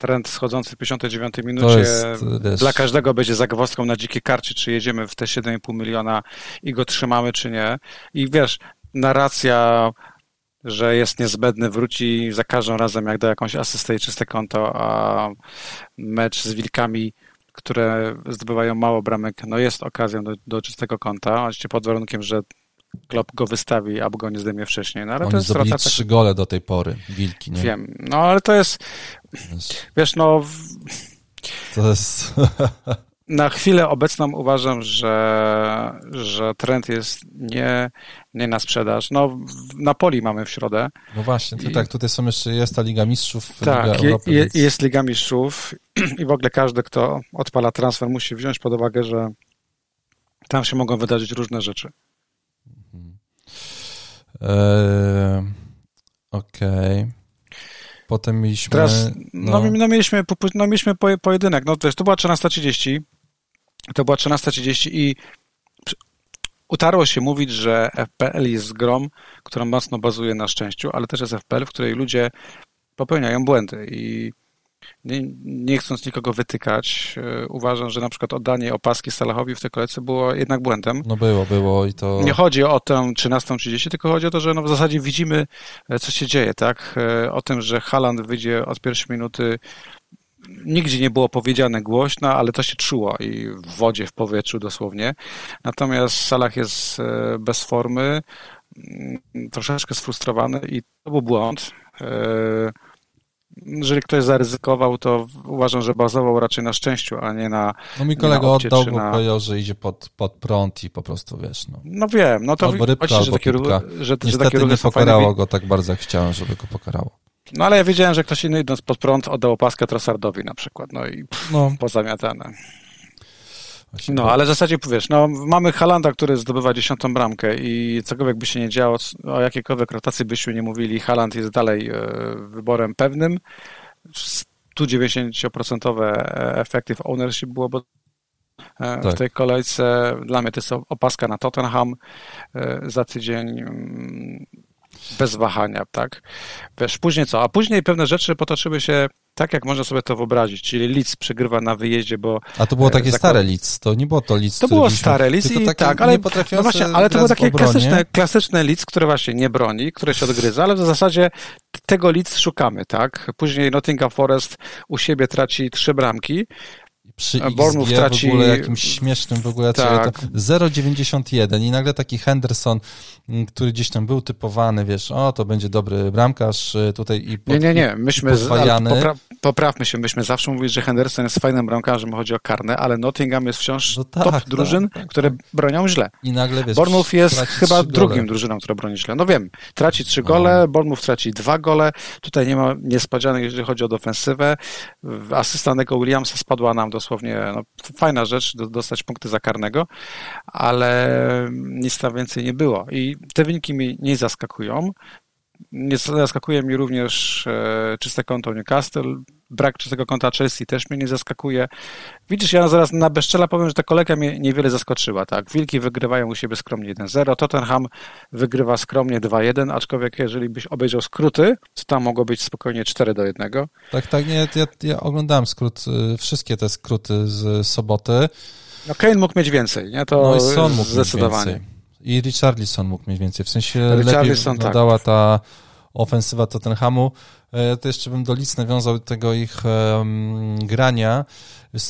Trend schodzący w 59 minucie jest, dla każdego będzie zagwozdką na dzikie karcie, czy jedziemy w te 7,5 miliona i go trzymamy, czy nie. I wiesz, narracja że jest niezbędny, wróci za każdym razem, jak da jakąś asystę i czyste konto, a mecz z Wilkami, które zdobywają mało bramek, no jest okazją do, do czystego konta, oczywiście pod warunkiem, że Klopp go wystawi, albo go nie zdejmie wcześniej. No, ale Oni to jest zrobili trzy gole do tej pory, Wilki, nie? Wiem, no ale to jest, wiesz, no... To jest... na chwilę obecną uważam, że, że trend jest nie, nie na sprzedaż. No, na poli mamy w środę. No właśnie, I, tak, tutaj są jeszcze, jest ta Liga Mistrzów. Tak, Liga Europy, je, więc... jest Liga Mistrzów i w ogóle każdy, kto odpala transfer, musi wziąć pod uwagę, że tam się mogą wydarzyć różne rzeczy. Eee, Okej. Okay. Potem mieliśmy... Teraz, no, no, no mieliśmy, no, mieliśmy pojedynek. No wiesz, to była 13.30 to była 13.30 i utarło się mówić, że FPL jest grą, która mocno bazuje na szczęściu, ale też jest FPL, w której ludzie popełniają błędy i nie, nie chcąc nikogo wytykać, e, uważam, że na przykład oddanie opaski Salahowi w tej kolejce było jednak błędem. No było, było i to... Nie chodzi o tę 13.30, tylko chodzi o to, że no w zasadzie widzimy, e, co się dzieje, tak? E, o tym, że Haland wyjdzie od pierwszej minuty nigdzie nie było powiedziane głośno, ale to się czuło i w wodzie, w powietrzu dosłownie. Natomiast Salah jest bez formy, mm, troszeczkę sfrustrowany i to był błąd. Jeżeli ktoś zaryzykował, to uważam, że bazował raczej na szczęściu, a nie na. No mi kolega oddał, bo na... powiedział, że idzie pod, pod prąd i po prostu wiesz. No, no wiem, no to albo rybka, albo że takie, ruchy, że, Niestety że nie pokarało fajne... go tak bardzo, jak chciałem, żeby go pokarało. No ale ja wiedziałem, że ktoś inny idąc pod prąd oddał opaskę Trossardowi na przykład, no i pff, no. pozamiatane. No, ale w zasadzie powiesz, no, mamy Halanda, który zdobywa dziesiątą bramkę i cokolwiek by się nie działo, o jakiejkolwiek rotacji byśmy nie mówili, Haland jest dalej e, wyborem pewnym. Tu 90% effective ownership byłoby e, w tak. tej kolejce. Dla mnie to jest opaska na Tottenham e, za tydzień mm, bez wahania, tak? Wiesz, później co? A później pewne rzeczy potoczyły się tak, jak można sobie to wyobrazić, czyli Leeds przegrywa na wyjeździe, bo... A to było e, takie stare Leeds, to nie było to Leeds, To było stare Leeds i tak, ale, no właśnie, ale to było takie klasyczne, klasyczne Leeds, które właśnie nie broni, które się odgryza, ale w zasadzie tego Leeds szukamy, tak? Później Nottingham Forest u siebie traci trzy bramki, przy traci... w ogóle jakimś śmiesznym w ogóle tak. 0,91 i nagle taki Henderson, mm, który gdzieś tam był typowany, wiesz, o, to będzie dobry bramkarz y, tutaj i pod, Nie, nie, nie, myśmy, popra poprawmy się, myśmy zawsze mówili, że Henderson jest fajnym bramkarzem, chodzi o karne, ale Nottingham jest wciąż no tak, top tak, drużyn, tak, które bronią źle. I nagle, wiesz, Bournemouth jest chyba drugim drużyną, która broni źle. No wiem, traci trzy gole, no. Bournemouth traci dwa gole, tutaj nie ma niespodzianek, jeżeli chodzi o defensywę. Asysta Williamsa spadła nam dosłownie no, fajna rzecz, dostać punkty za karnego, ale nic tam więcej nie było. I te wyniki mnie nie zaskakują. Nie zaskakuje mi również e, czyste konto Newcastle. Brak czystego konta Chelsea też mnie nie zaskakuje. Widzisz, ja zaraz na bezczela powiem, że ta kolejka mnie niewiele zaskoczyła. Tak? Wilki wygrywają u siebie skromnie 1-0. Tottenham wygrywa skromnie 2-1, aczkolwiek jeżeli byś obejrzał skróty, to tam mogło być spokojnie 4 do 1. Tak, tak. Nie, ja, ja oglądałem skrót, y, wszystkie te skróty z soboty. No Kane mógł mieć więcej, nie? To no i Son mógł zdecydowanie. Mieć więcej. I Richarlison mógł mieć więcej. W sensie lepiej wyglądała tak. ta ofensywa Tottenhamu. E, to jeszcze bym do lic nawiązał tego ich um, grania.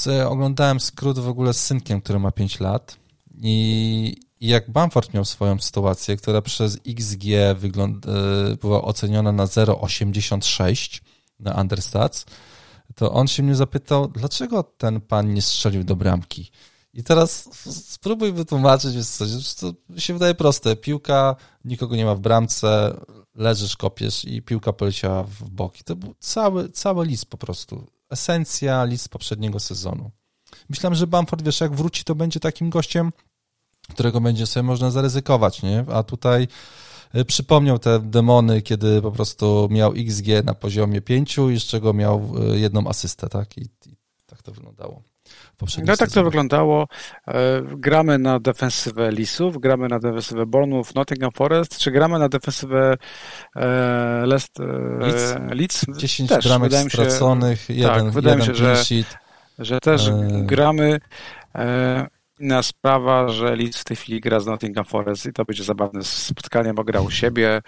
E, oglądałem skrót w ogóle z synkiem, który ma 5 lat i, i jak Bamford miał swoją sytuację, która przez XG wygląd, e, była oceniona na 0,86 na Understats, to on się mnie zapytał, dlaczego ten pan nie strzelił do bramki? I teraz spróbuj wytłumaczyć, wiesz co, to się wydaje proste. Piłka, nikogo nie ma w bramce, leżysz, kopiesz i piłka poleciała w boki. To był cały, cały list po prostu. Esencja list poprzedniego sezonu. Myślałem, że Bamford, wiesz, jak wróci, to będzie takim gościem, którego będzie sobie można zaryzykować, nie? A tutaj y, przypomniał te demony, kiedy po prostu miał XG na poziomie 5 i z czego miał y, jedną asystę, tak? I, i tak to wyglądało no tak to wyglądało. E, gramy na defensywę Lisów, gramy na defensywę Bournemouth, Nottingham Forest, czy gramy na defensywę e, Leicester, e, Leeds? 10 też, bramek straconych, się, jeden, tak, wydaje jeden mi się, że, że też e... gramy e, Inna sprawa, że Leeds w tej chwili gra z Nottingham Forest i to będzie zabawne spotkanie, bo gra u siebie.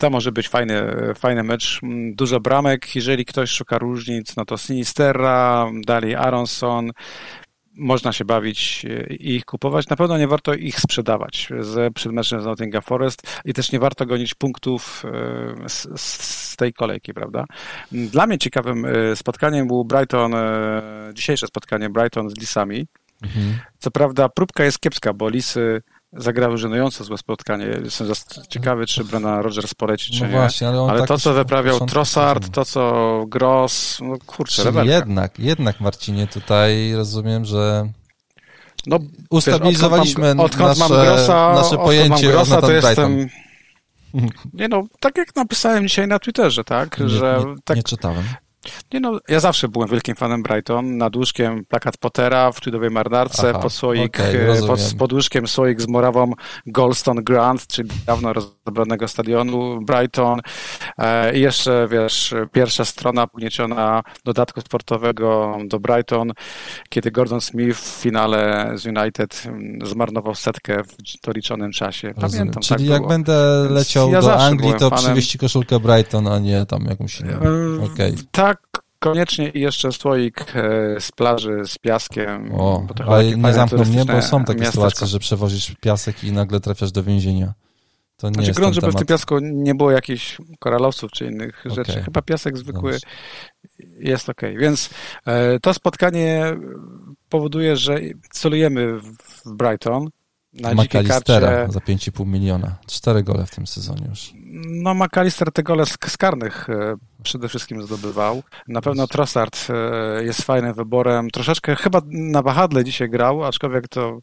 To może być fajny, fajny mecz. Dużo bramek. Jeżeli ktoś szuka różnic, no to Sinisterra, dalej Aronson. Można się bawić i ich kupować. Na pewno nie warto ich sprzedawać z, przed meczem z Nottingham Forest i też nie warto gonić punktów e, z, z tej kolejki, prawda? Dla mnie ciekawym e, spotkaniem był Brighton, e, dzisiejsze spotkanie Brighton z Lisami. Mhm. Co prawda próbka jest kiepska, bo Lisy zagrały żenująco złe spotkanie. Jestem ciekawy, czy Brana Rogers poleci, czy no nie. Właśnie, ale, ale tak to, co wyprawiał Trossard, to, co Gross, no kurczę, Czyli jednak, jednak Marcinie, tutaj rozumiem, że no, ustabilizowaliśmy wiesz, odkąd mam, nasze, odkąd Grossa, nasze pojęcie mam Grossa, to jestem... Nie no, tak jak napisałem dzisiaj na Twitterze, tak, nie, że... Nie, tak, nie czytałem. Nie no, ja zawsze byłem wielkim fanem Brighton. Nad łóżkiem plakat Pottera w tudowej marnarce, Aha, pod, słoik, okay, e, pod, pod łóżkiem słoik z murawą Goldstone Grand, czyli dawno rozebranego stadionu Brighton. E, I jeszcze, wiesz, pierwsza strona pognieciona dodatku sportowego do Brighton, kiedy Gordon Smith w finale z United mm, zmarnował setkę w doliczonym czasie. Pamiętam, Czyli tak jak było. będę leciał ja do Anglii, to fanem... przywieźć koszulkę Brighton, a nie tam jakąś inną. E, okay. Tak, Koniecznie i jeszcze słoik e, z plaży z piaskiem. O, ale nie zamkną mnie, bo są takie sytuaczko. sytuacje, że przewozisz piasek i nagle trafiasz do więzienia. To nie znaczy jest grunt, żeby w temat. tym piasku nie było jakichś koralowców czy innych Okej. rzeczy. Chyba piasek zwykły Dobrze. jest ok. Więc e, to spotkanie powoduje, że celujemy w Brighton na dzikiej McAllistera karcie. za 5,5 miliona. Cztery gole w tym sezonie już. No McAllister te gole z, karnych e, przede wszystkim zdobywał. Na pewno Trossard e, jest fajnym wyborem. Troszeczkę chyba na wahadle dzisiaj grał, aczkolwiek to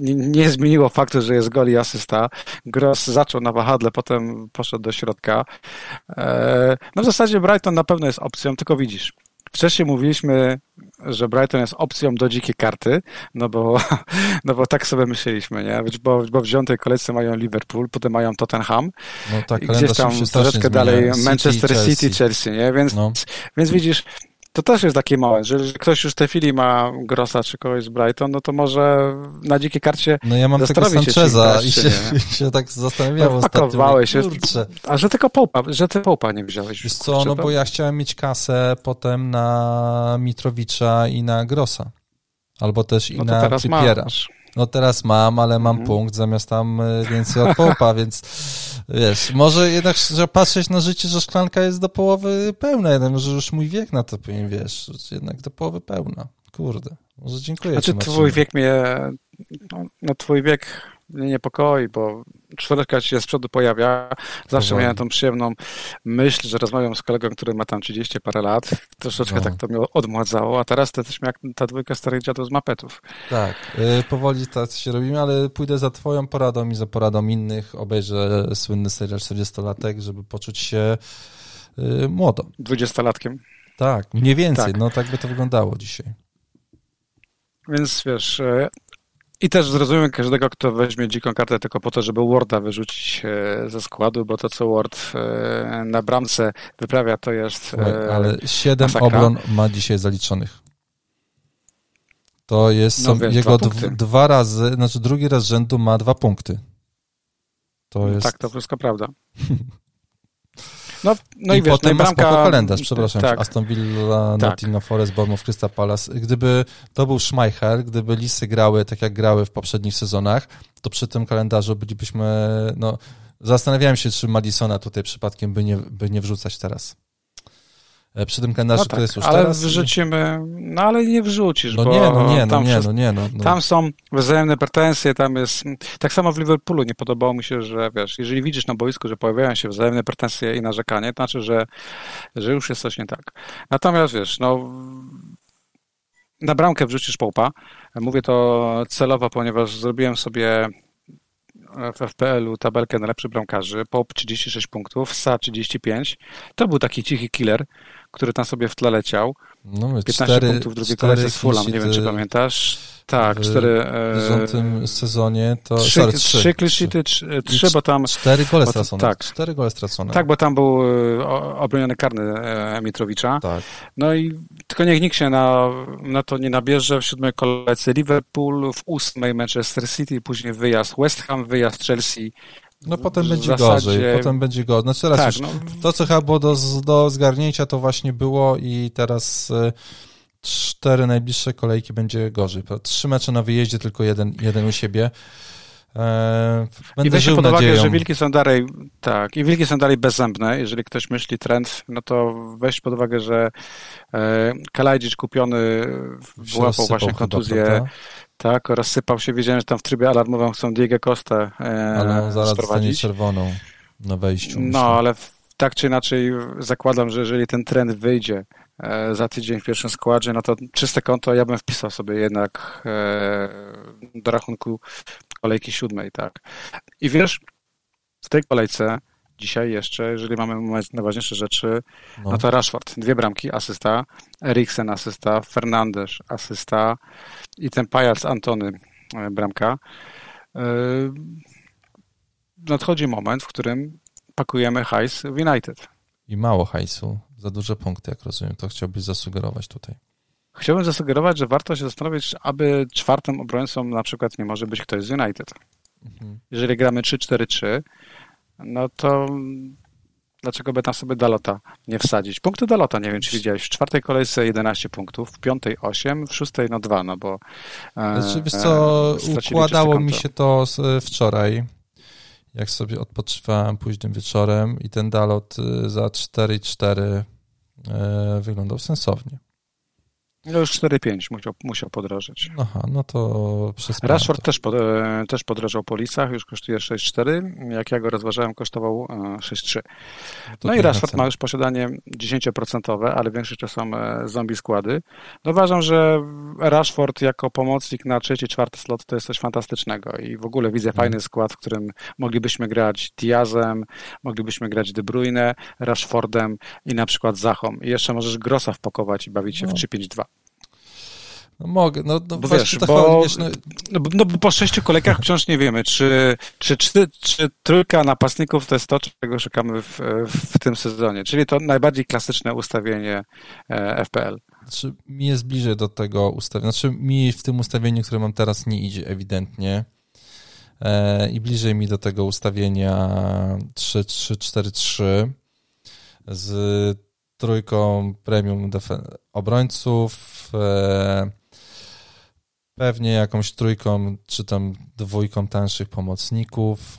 nie, zmieniło faktu, że jest gol i asysta. Gross zaczął na wahadle, potem poszedł do środka. E, No w zasadzie Brighton na pewno jest opcją, tylko widzisz. Wcześniej mówiliśmy, że Brighton jest opcją do dzikiej karty, no bo, no bo tak sobie myśleliśmy, nie? Bo, bo w dziesiątej kolejce mają Liverpool, potem mają Tottenham, No tak, i gdzieś tam troszeczkę dalej City, Manchester Chelsea. City, Chelsea, nie? Więc, No. więc widzisz, to też jest taki moment, że jeżeli ktoś już w tej chwili ma Grossa czy kogoś z Brighton, no to może na dzikiej karcie No ja mam tego Sancheza i się, się tak zastanawiałem No, ostatnio. się. Kurczę. A że tylko Połpa, że ty Połpa nie wziąłeś. Wiesz co, kurczę, no bo ja chciałem mieć kasę potem na Mitrowicza i na Grossa. Albo też i no na Trippiera. masz. No teraz mam, ale mam Mhm. punkt zamiast tam y, więcej od połpa, więc wiesz, może jednak trzeba patrzeć na życie, że szklanka jest do połowy pełna, jednak może już mój wiek na to powiem, wiesz, że jednak do połowy pełna. Kurde, może dziękuję Znaczy ci, twój wiek mnie, no, no twój wiek mnie niepokoi, bo czwórka się z przodu pojawia. Zawsze Powoli. miałem tą przyjemną myśl, że rozmawiam z kolegą, który ma tam 30 parę lat. Troszeczkę No. tak to mnie odmładzało, a teraz to jesteśmy jak ta dwójka starych dziadów z mapetów. Tak, y, powoli tak się robimy, ale pójdę za twoją poradą i za poradą innych, obejrzę słynny serial 40-latek, żeby poczuć się y, młodo. Dwudziestolatkiem. Tak, mniej więcej, Tak. no tak by to wyglądało dzisiaj. Więc wiesz, e, i też zrozumiem każdego, kto weźmie dziką kartę tylko po to, żeby Warda wyrzucić e, ze składu, bo to, co Ward e, na bramce wyprawia, to jest... Słuchaj, e, ale siedem masakra. obron ma dzisiaj zaliczonych. To jest No wiesz, jego dwa dwa razy, znaczy drugi raz rzędu ma dwa punkty. To jest. Tak, to wszystko prawda. No, no i, I wiesz, potem no i bramka... kalendarz, przepraszam, Tak, Aston Villa, Tak. Nottingham Forest, Bournemouth, Crystal Palace. Gdyby to był Schmeichel, gdyby Lisy grały tak jak grały w poprzednich sezonach, to przy tym kalendarzu bylibyśmy, no, zastanawiałem się, czy Madisona tutaj przypadkiem by nie, by nie wrzucać teraz. E, Przy tym kalendarzu no to tak, jest już ale teraz. wrzucimy... No ale nie wrzucisz, No bo nie, no nie, no tam nie, przez- no nie, no. no. Tam są wzajemne pretensje, tam jest... Tak samo w Liverpoolu nie podobało mi się, że wiesz, jeżeli widzisz na boisku, że pojawiają się wzajemne pretensje i narzekanie, to znaczy, że, że już jest coś nie tak. Natomiast wiesz, no... Na bramkę wrzucisz Połpa. Mówię to celowo, ponieważ zrobiłem sobie w FPL-u tabelkę najlepszych bramkarzy. Pope 36 punktów, Sa 35. To był taki cichy killer, który tam sobie w tle leciał. no my 15 cztery, punktów w drugiej kolejce z Fulham, nie wiem czy pamiętasz. Tak, w cztery... W e, bieżącym sezonie to. Trzy, sorry, trzy, trzy, clean trzy. sheety, trzy, bo tam... Cztery gole stracone. tak. Cztery gole stracone. Tak, bo tam był e, obroniony karny e, Mitrowicza. Tak. No i tylko niech nikt się na, na to nie nabierze. W siódmej kolejce Liverpool, w ósmej Manchester City, później wyjazd West Ham, wyjazd Chelsea. No potem będzie zasadzie- gorzej, potem będzie gorzej. Znaczy teraz Tak, już no, to, co chyba było do, do zgarnięcia, to właśnie było i teraz y, cztery najbliższe kolejki będzie gorzej. Trzy mecze na wyjeździe, tylko jeden, jeden u siebie. E, będę I weźcie pod uwagę, nadzieją. że wilki są dalej, tak, i wilki są dalej bezzębne. Jeżeli ktoś myśli trend, no to weź pod uwagę, że e, Kalajdzic kupiony wyłapał właśnie chyba, kontuzję, prawda? Tak, rozsypał się. Wiedziałem, że tam w trybie alarmowym chcą Diego Costę e, Ale on zaraz dostanie czerwoną na wejściu. myślę. No, ale w, tak czy inaczej zakładam, że jeżeli ten trend wyjdzie e, za tydzień w pierwszym składzie, no to czyste konto ja bym wpisał sobie jednak e, do rachunku kolejki siódmej, tak. I wiesz, w tej kolejce dzisiaj jeszcze, jeżeli mamy najważniejsze rzeczy, No. no to Rashford, dwie bramki, asysta, Eriksen asysta, Fernandes asysta i ten pajac Antony e, bramka. E, Nadchodzi moment, w którym pakujemy hajs w United. I mało hajsu, za duże punkty, jak rozumiem. To chciałbyś zasugerować tutaj. Chciałbym zasugerować, że warto się zastanowić, aby czwartym obrońcą na przykład nie może być ktoś z United. Mhm. Jeżeli gramy 3-4-3, no to dlaczego by tam sobie Dalota nie wsadzić? Punkty Dalota, nie wiem, czy widziałeś, w czwartej kolejce 11 punktów, w piątej 8, w szóstej no 2, no bo... e, Znaczy, wiesz co, e, stracili układało mi się to z, wczoraj jak sobie odpoczywałem późnym wieczorem i ten Dalot y, za 4,4 y, wyglądał sensownie. No już 4,5 musiał, musiał podrożyć. Aha, no to przez Rashford też, pod, e, też podrożał po lisach, już kosztuje 6,4. Jak ja go rozważałem, kosztował 6,3. E, no i Rashford ma już posiadanie 10%, ale większość to są e, zombie składy. No uważam, że Rashford jako pomocnik na trzeci, czwarty slot to jest coś fantastycznego i w ogóle widzę fajny mhm. skład, w którym moglibyśmy grać Diazem, moglibyśmy grać De Bruyne, Rashfordem i na przykład Zachą. I jeszcze możesz Grossa wpakować i bawić się no. w 3-5-2. No mogę, no, no bo wiesz, bo, chodzi, wiesz, no... No, no... bo po sześciu kolejkach wciąż nie wiemy, czy, czy, czy, czy trójka napastników to jest to, czego szukamy w, w tym sezonie, czyli to najbardziej klasyczne ustawienie e, FPL. Znaczy, mi jest bliżej do tego ustawienia, znaczy mi w tym ustawieniu, które mam teraz nie idzie ewidentnie. E, i bliżej mi do tego ustawienia 3-3-4-3 z trójką premium obrońców, e, Pewnie jakąś trójką, czy tam dwójką tańszych pomocników.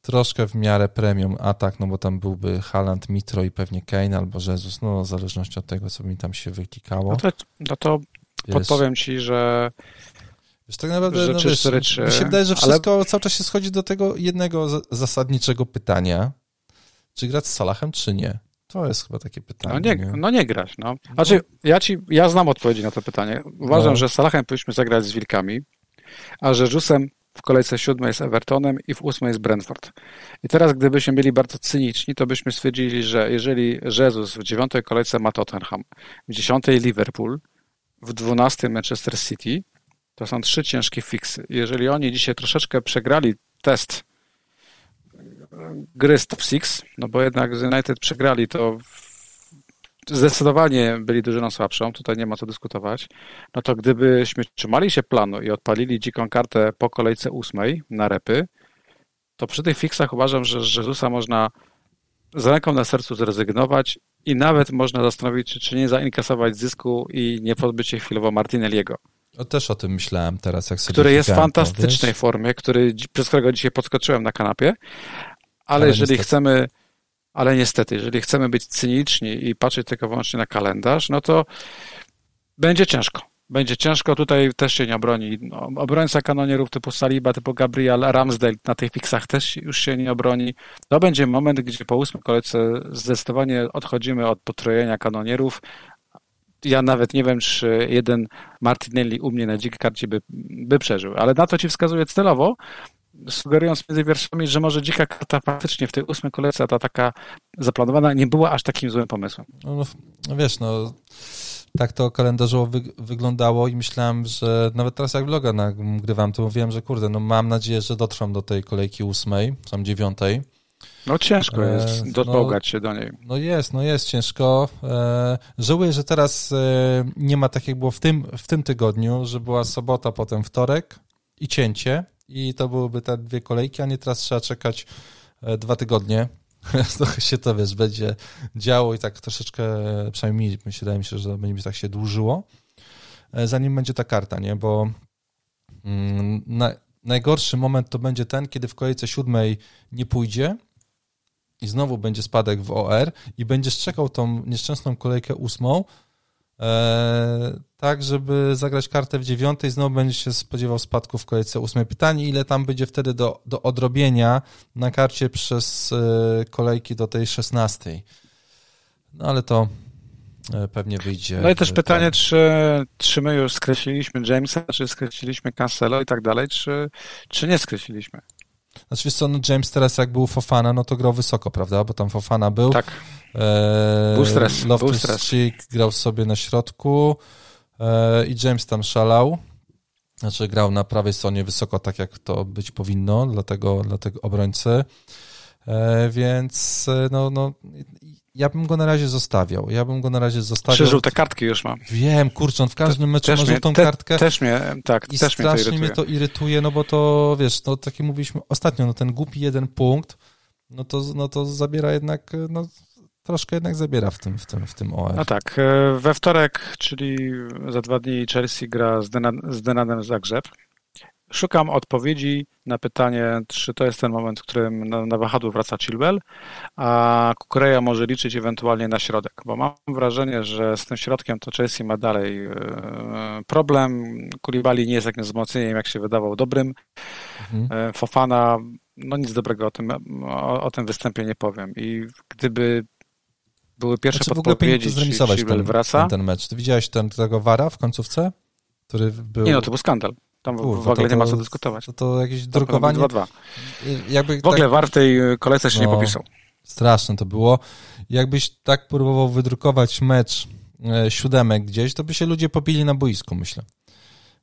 Troszkę w miarę premium atak, no bo tam byłby Haland, Mitro i pewnie Kane albo Jezus, no w zależności od tego, co mi tam się wyklikało. No to, no to podpowiem ci, że Wiesz, tak naprawdę, że no, wiesz, 4, 3, mi się wydaje, że wszystko ale... cały czas się schodzi do tego jednego zasadniczego pytania, czy grać z Salahem, czy nie. To jest chyba takie pytanie. No nie, nie? No nie grać, no. Znaczy, no. ja ci, ja znam odpowiedzi na to pytanie. Uważam, no. że z Salahem powinniśmy zagrać z Wilkami, a że Jusem w kolejce siódmej jest Evertonem i w ósmej jest Brentford. I teraz, gdybyśmy byli bardzo cyniczni, to byśmy stwierdzili, że jeżeli Jezus w dziewiątej kolejce ma Tottenham, w dziesiątej Liverpool, w dwunastej Manchester City, to są trzy ciężkie fiksy. Jeżeli oni dzisiaj troszeczkę przegrali test gry z top six, no bo jednak z United przegrali, to zdecydowanie byli drużyną słabszą, tutaj nie ma co dyskutować, no to gdybyśmy trzymali się planu i odpalili dziką kartę po kolejce ósmej na repy, to przy tych fixach uważam, że z Jezusa można z ręką na sercu zrezygnować i nawet można zastanowić się, czy nie zainkasować zysku i nie pozbyć się chwilowo Martinelliego. No też o tym myślałem teraz, jak sobie Który jest w fantastycznej to, formie, który, przez którego dzisiaj podskoczyłem na kanapie, ale, jeżeli niestety. chcemy, ale niestety, jeżeli chcemy być cyniczni i patrzeć tylko wyłącznie na kalendarz, no to będzie ciężko. Będzie ciężko, tutaj też się nie obroni. No, obrońca kanonierów typu Saliba, typu Gabriel, Ramsdale na tych fiksach też już się nie obroni. To będzie moment, gdzie po ósmej kolejce zdecydowanie odchodzimy od potrojenia kanonierów. Ja nawet nie wiem, czy jeden Martinelli u mnie na dzikiej karcie by, by przeżył, ale na to ci wskazuję celowo, sugerując między wierszami, że może dzika karta faktycznie w tej ósmej kolejce, ta taka zaplanowana, nie była aż takim złym pomysłem. No, no, no wiesz, no tak to kalendarzowo wy, wyglądało i myślałem, że nawet teraz jak vloga nagrywam, to mówiłem, że kurde, no mam nadzieję, że dotrwam do tej kolejki ósmej, tam dziewiątej. No ciężko e, jest e, dopogać no, się do niej. No jest, no jest ciężko. E, żałuję, że teraz e, nie ma tak jak było w tym, w tym tygodniu, że była sobota, potem wtorek i cięcie i to byłyby te dwie kolejki, a nie teraz trzeba czekać e, dwa tygodnie. Trochę się to, wiesz, będzie działo i tak troszeczkę, przynajmniej mi wydaje mi się, że będzie tak się dłużyło, e, zanim będzie ta karta, nie? Bo mm, na, najgorszy moment to będzie ten, kiedy w kolejce siódmej nie pójdzie i znowu będzie spadek w OR i będziesz czekał tą nieszczęsną kolejkę ósmą, e, tak, żeby zagrać kartę w dziewiątej, znowu będzie się spodziewał spadku w kolejce ósmej. Pytanie, ile tam będzie wtedy do, do odrobienia na karcie przez e, kolejki do tej szesnastej. No ale to e, pewnie wyjdzie. No i też pytanie, czy, czy my już skreśliliśmy Jamesa, czy skreśliliśmy Cancelo i tak dalej, czy, czy nie skreśliliśmy? Znaczy wiesz co, no James teraz jak był Fofana, no to grał wysoko, prawda? Bo tam Fofana był. Tak. E, był stres. Loftus był stres. grał sobie na środku. E, i James tam szalał. Znaczy grał na prawej stronie wysoko, tak jak to być powinno dla tego, dla tego obrońcy. E, więc e, no, no, ja bym go na razie zostawiał. Ja bym go na razie zostawiał. Trzy żółte kartki już mam. Wiem, kurczę, on w każdym meczu ma żółtą te, kartkę. Też mnie, tak, I też strasznie mnie to, mnie to irytuje, no bo to, wiesz, no tak jak mówiliśmy ostatnio, no ten głupi jeden punkt, no to, no to zabiera jednak, no troszkę jednak zabiera w tym, w tym, w tym OR. No tak, e, we wtorek, czyli za dwa dni Chelsea gra z, Denan, z Denanem Zagrzeb szukam odpowiedzi na pytanie, czy to jest ten moment, w którym na, na wahadło wraca Chilwell, a Kukureja może liczyć ewentualnie na środek, bo mam wrażenie, że z tym środkiem to Chelsea ma dalej e, problem. Kulibali nie jest takim wzmocnieniem, jak się wydawał, dobrym. Mhm. E, Fofana, no nic dobrego o tym, o, o tym występie nie powiem. I gdyby były pierwsze znaczy, podpowiedzi, czy Chilwell wraca... Ten, ten mecz. Ty widziałeś ten, tego Wara w końcówce? Który był... Nie no, to był skandal. Tam Kurwa, w ogóle to, nie ma co dyskutować. To, to jakieś drukowanie... 2-2. Jakby w ogóle tak... VAR w tej kolejce się no, nie popisał. Straszne to było. Jakbyś tak próbował wydrukować mecz e, siódemek gdzieś, to by się ludzie popili na boisku, myślę.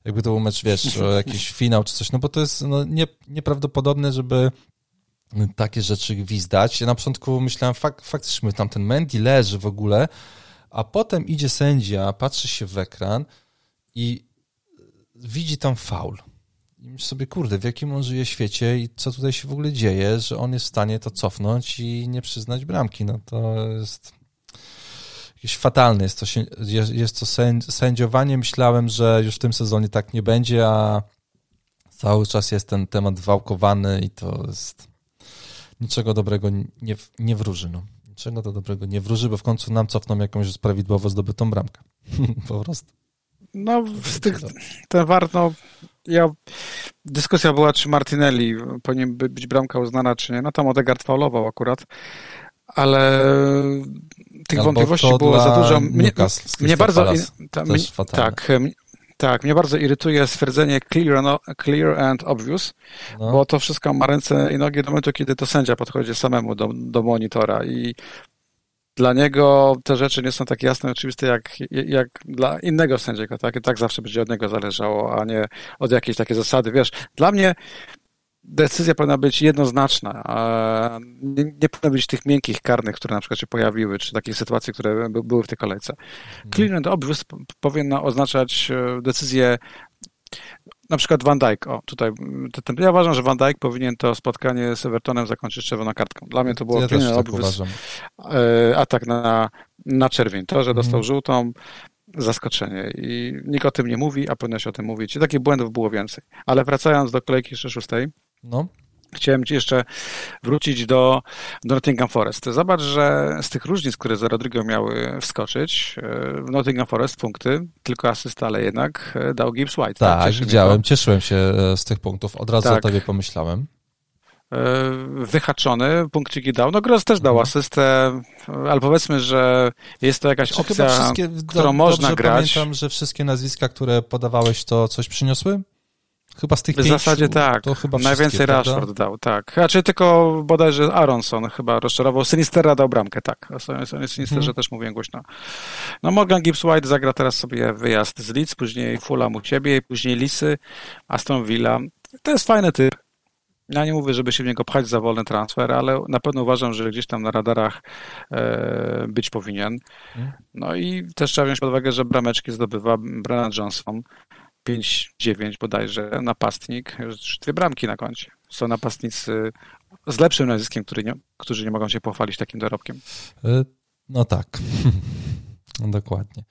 Jakby to był mecz, wiesz, jakiś finał czy coś, no bo to jest no, nie, nieprawdopodobne, żeby takie rzeczy gwizdać. Ja na początku myślałem, fak, faktycznie tam ten Mendy leży w ogóle, a potem idzie sędzia, patrzy się w ekran i widzi tam faul. I myśli sobie, kurde, w jakim on żyje świecie i co tutaj się w ogóle dzieje, że on jest w stanie to cofnąć i nie przyznać bramki. No to jest jakieś fatalne. Jest to, jest to sędziowanie. Myślałem, że już w tym sezonie tak nie będzie, a cały czas jest ten temat wałkowany i to jest niczego dobrego nie, nie wróży. No. Niczego to dobrego nie wróży, bo w końcu nam cofną jakąś prawidłowo zdobytą bramkę. po prostu. No, z tych, ten war, no, ja, dyskusja była, czy Martinelli powinien być bramka uznana, czy nie. No tam Odegaard faulował akurat, ale tych Albo wątpliwości było za dużo. Mnie, mnie bardzo, ta, mnie, tak, tak, mnie bardzo irytuje stwierdzenie clear and, clear and obvious, no. bo to wszystko ma ręce i nogi do momentu, kiedy to sędzia podchodzi samemu do, do monitora i dla niego te rzeczy nie są tak jasne i oczywiste jak, jak dla innego sędziego, tak? I tak zawsze będzie od niego zależało, a nie od jakiejś takiej zasady. Wiesz, dla mnie decyzja powinna być jednoznaczna. Nie, nie powinno być tych miękkich karnych, które na przykład się pojawiły, czy takich sytuacji, które były w tej kolejce. Mhm. Clear and obvious powinna oznaczać e, decyzję na przykład Van Dijk, o tutaj, ja uważam, że Van Dijk powinien to spotkanie z Evertonem zakończyć czerwoną kartką. Dla mnie to było ja też tak. E, atak na, na czerwień. To, że dostał mm. żółtą, zaskoczenie i nikt o tym nie mówi, a powinno się o tym mówić. I takich błędów było więcej. Ale wracając do kolejki jeszcze szóstej, no. Chciałem Ci jeszcze wrócić do, do Nottingham Forest. Zobacz, że z tych różnic, które za Rodrigo miały wskoczyć, e, w Nottingham Forest punkty, tylko asysta, ale jednak e, dał Gibbs White. Tak, tak widziałem, cieszyłem się e, z tych punktów. Od razu tak. o Tobie pomyślałem wyhaczony, punkciki dał. No Gross też dał mhm. asystę, ale powiedzmy, że jest to jakaś Czy opcja, którą do, można grać. pamiętam, że wszystkie nazwiska, które podawałeś, to coś przyniosły? Chyba z tych W pięciu, zasadzie tak. To chyba Najwięcej Rashford dał, tak. Znaczy tylko bodajże Aronson chyba rozczarował. Sinistera dał bramkę, tak. O Sinisterze hmm. też mówiłem głośno. No Morgan Gibbs-White zagra teraz sobie wyjazd z Leeds, później Fulham u ciebie, później Lisy, Aston Villa. To jest fajny typ. Ja nie mówię, żeby się w niego pchać za wolny transfer, ale na pewno uważam, że gdzieś tam na radarach e, być powinien. Hmm. No i też trzeba wziąć pod uwagę, że brameczki zdobywa Brennan Johnson. 5-9 bodajże, napastnik, już dwie bramki na koncie. Są napastnicy z lepszym nazwiskiem, który nie, którzy nie mogą się pochwalić takim dorobkiem. E, no tak. Dokładnie.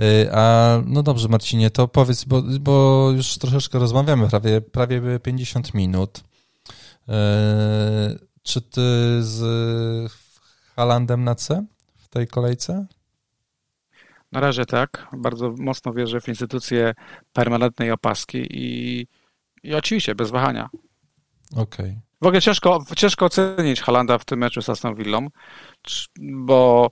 E, a no dobrze, Marcinie, to powiedz, bo, bo już troszeczkę rozmawiamy, prawie, prawie 50 minut. E, czy ty z Halandem na C w tej kolejce? Na razie tak. Bardzo mocno wierzę w instytucję permanentnej opaski i, i oczywiście bez wahania. Okej. Okay. W ogóle ciężko, ciężko ocenić Halanda w tym meczu z Aston Villą, bo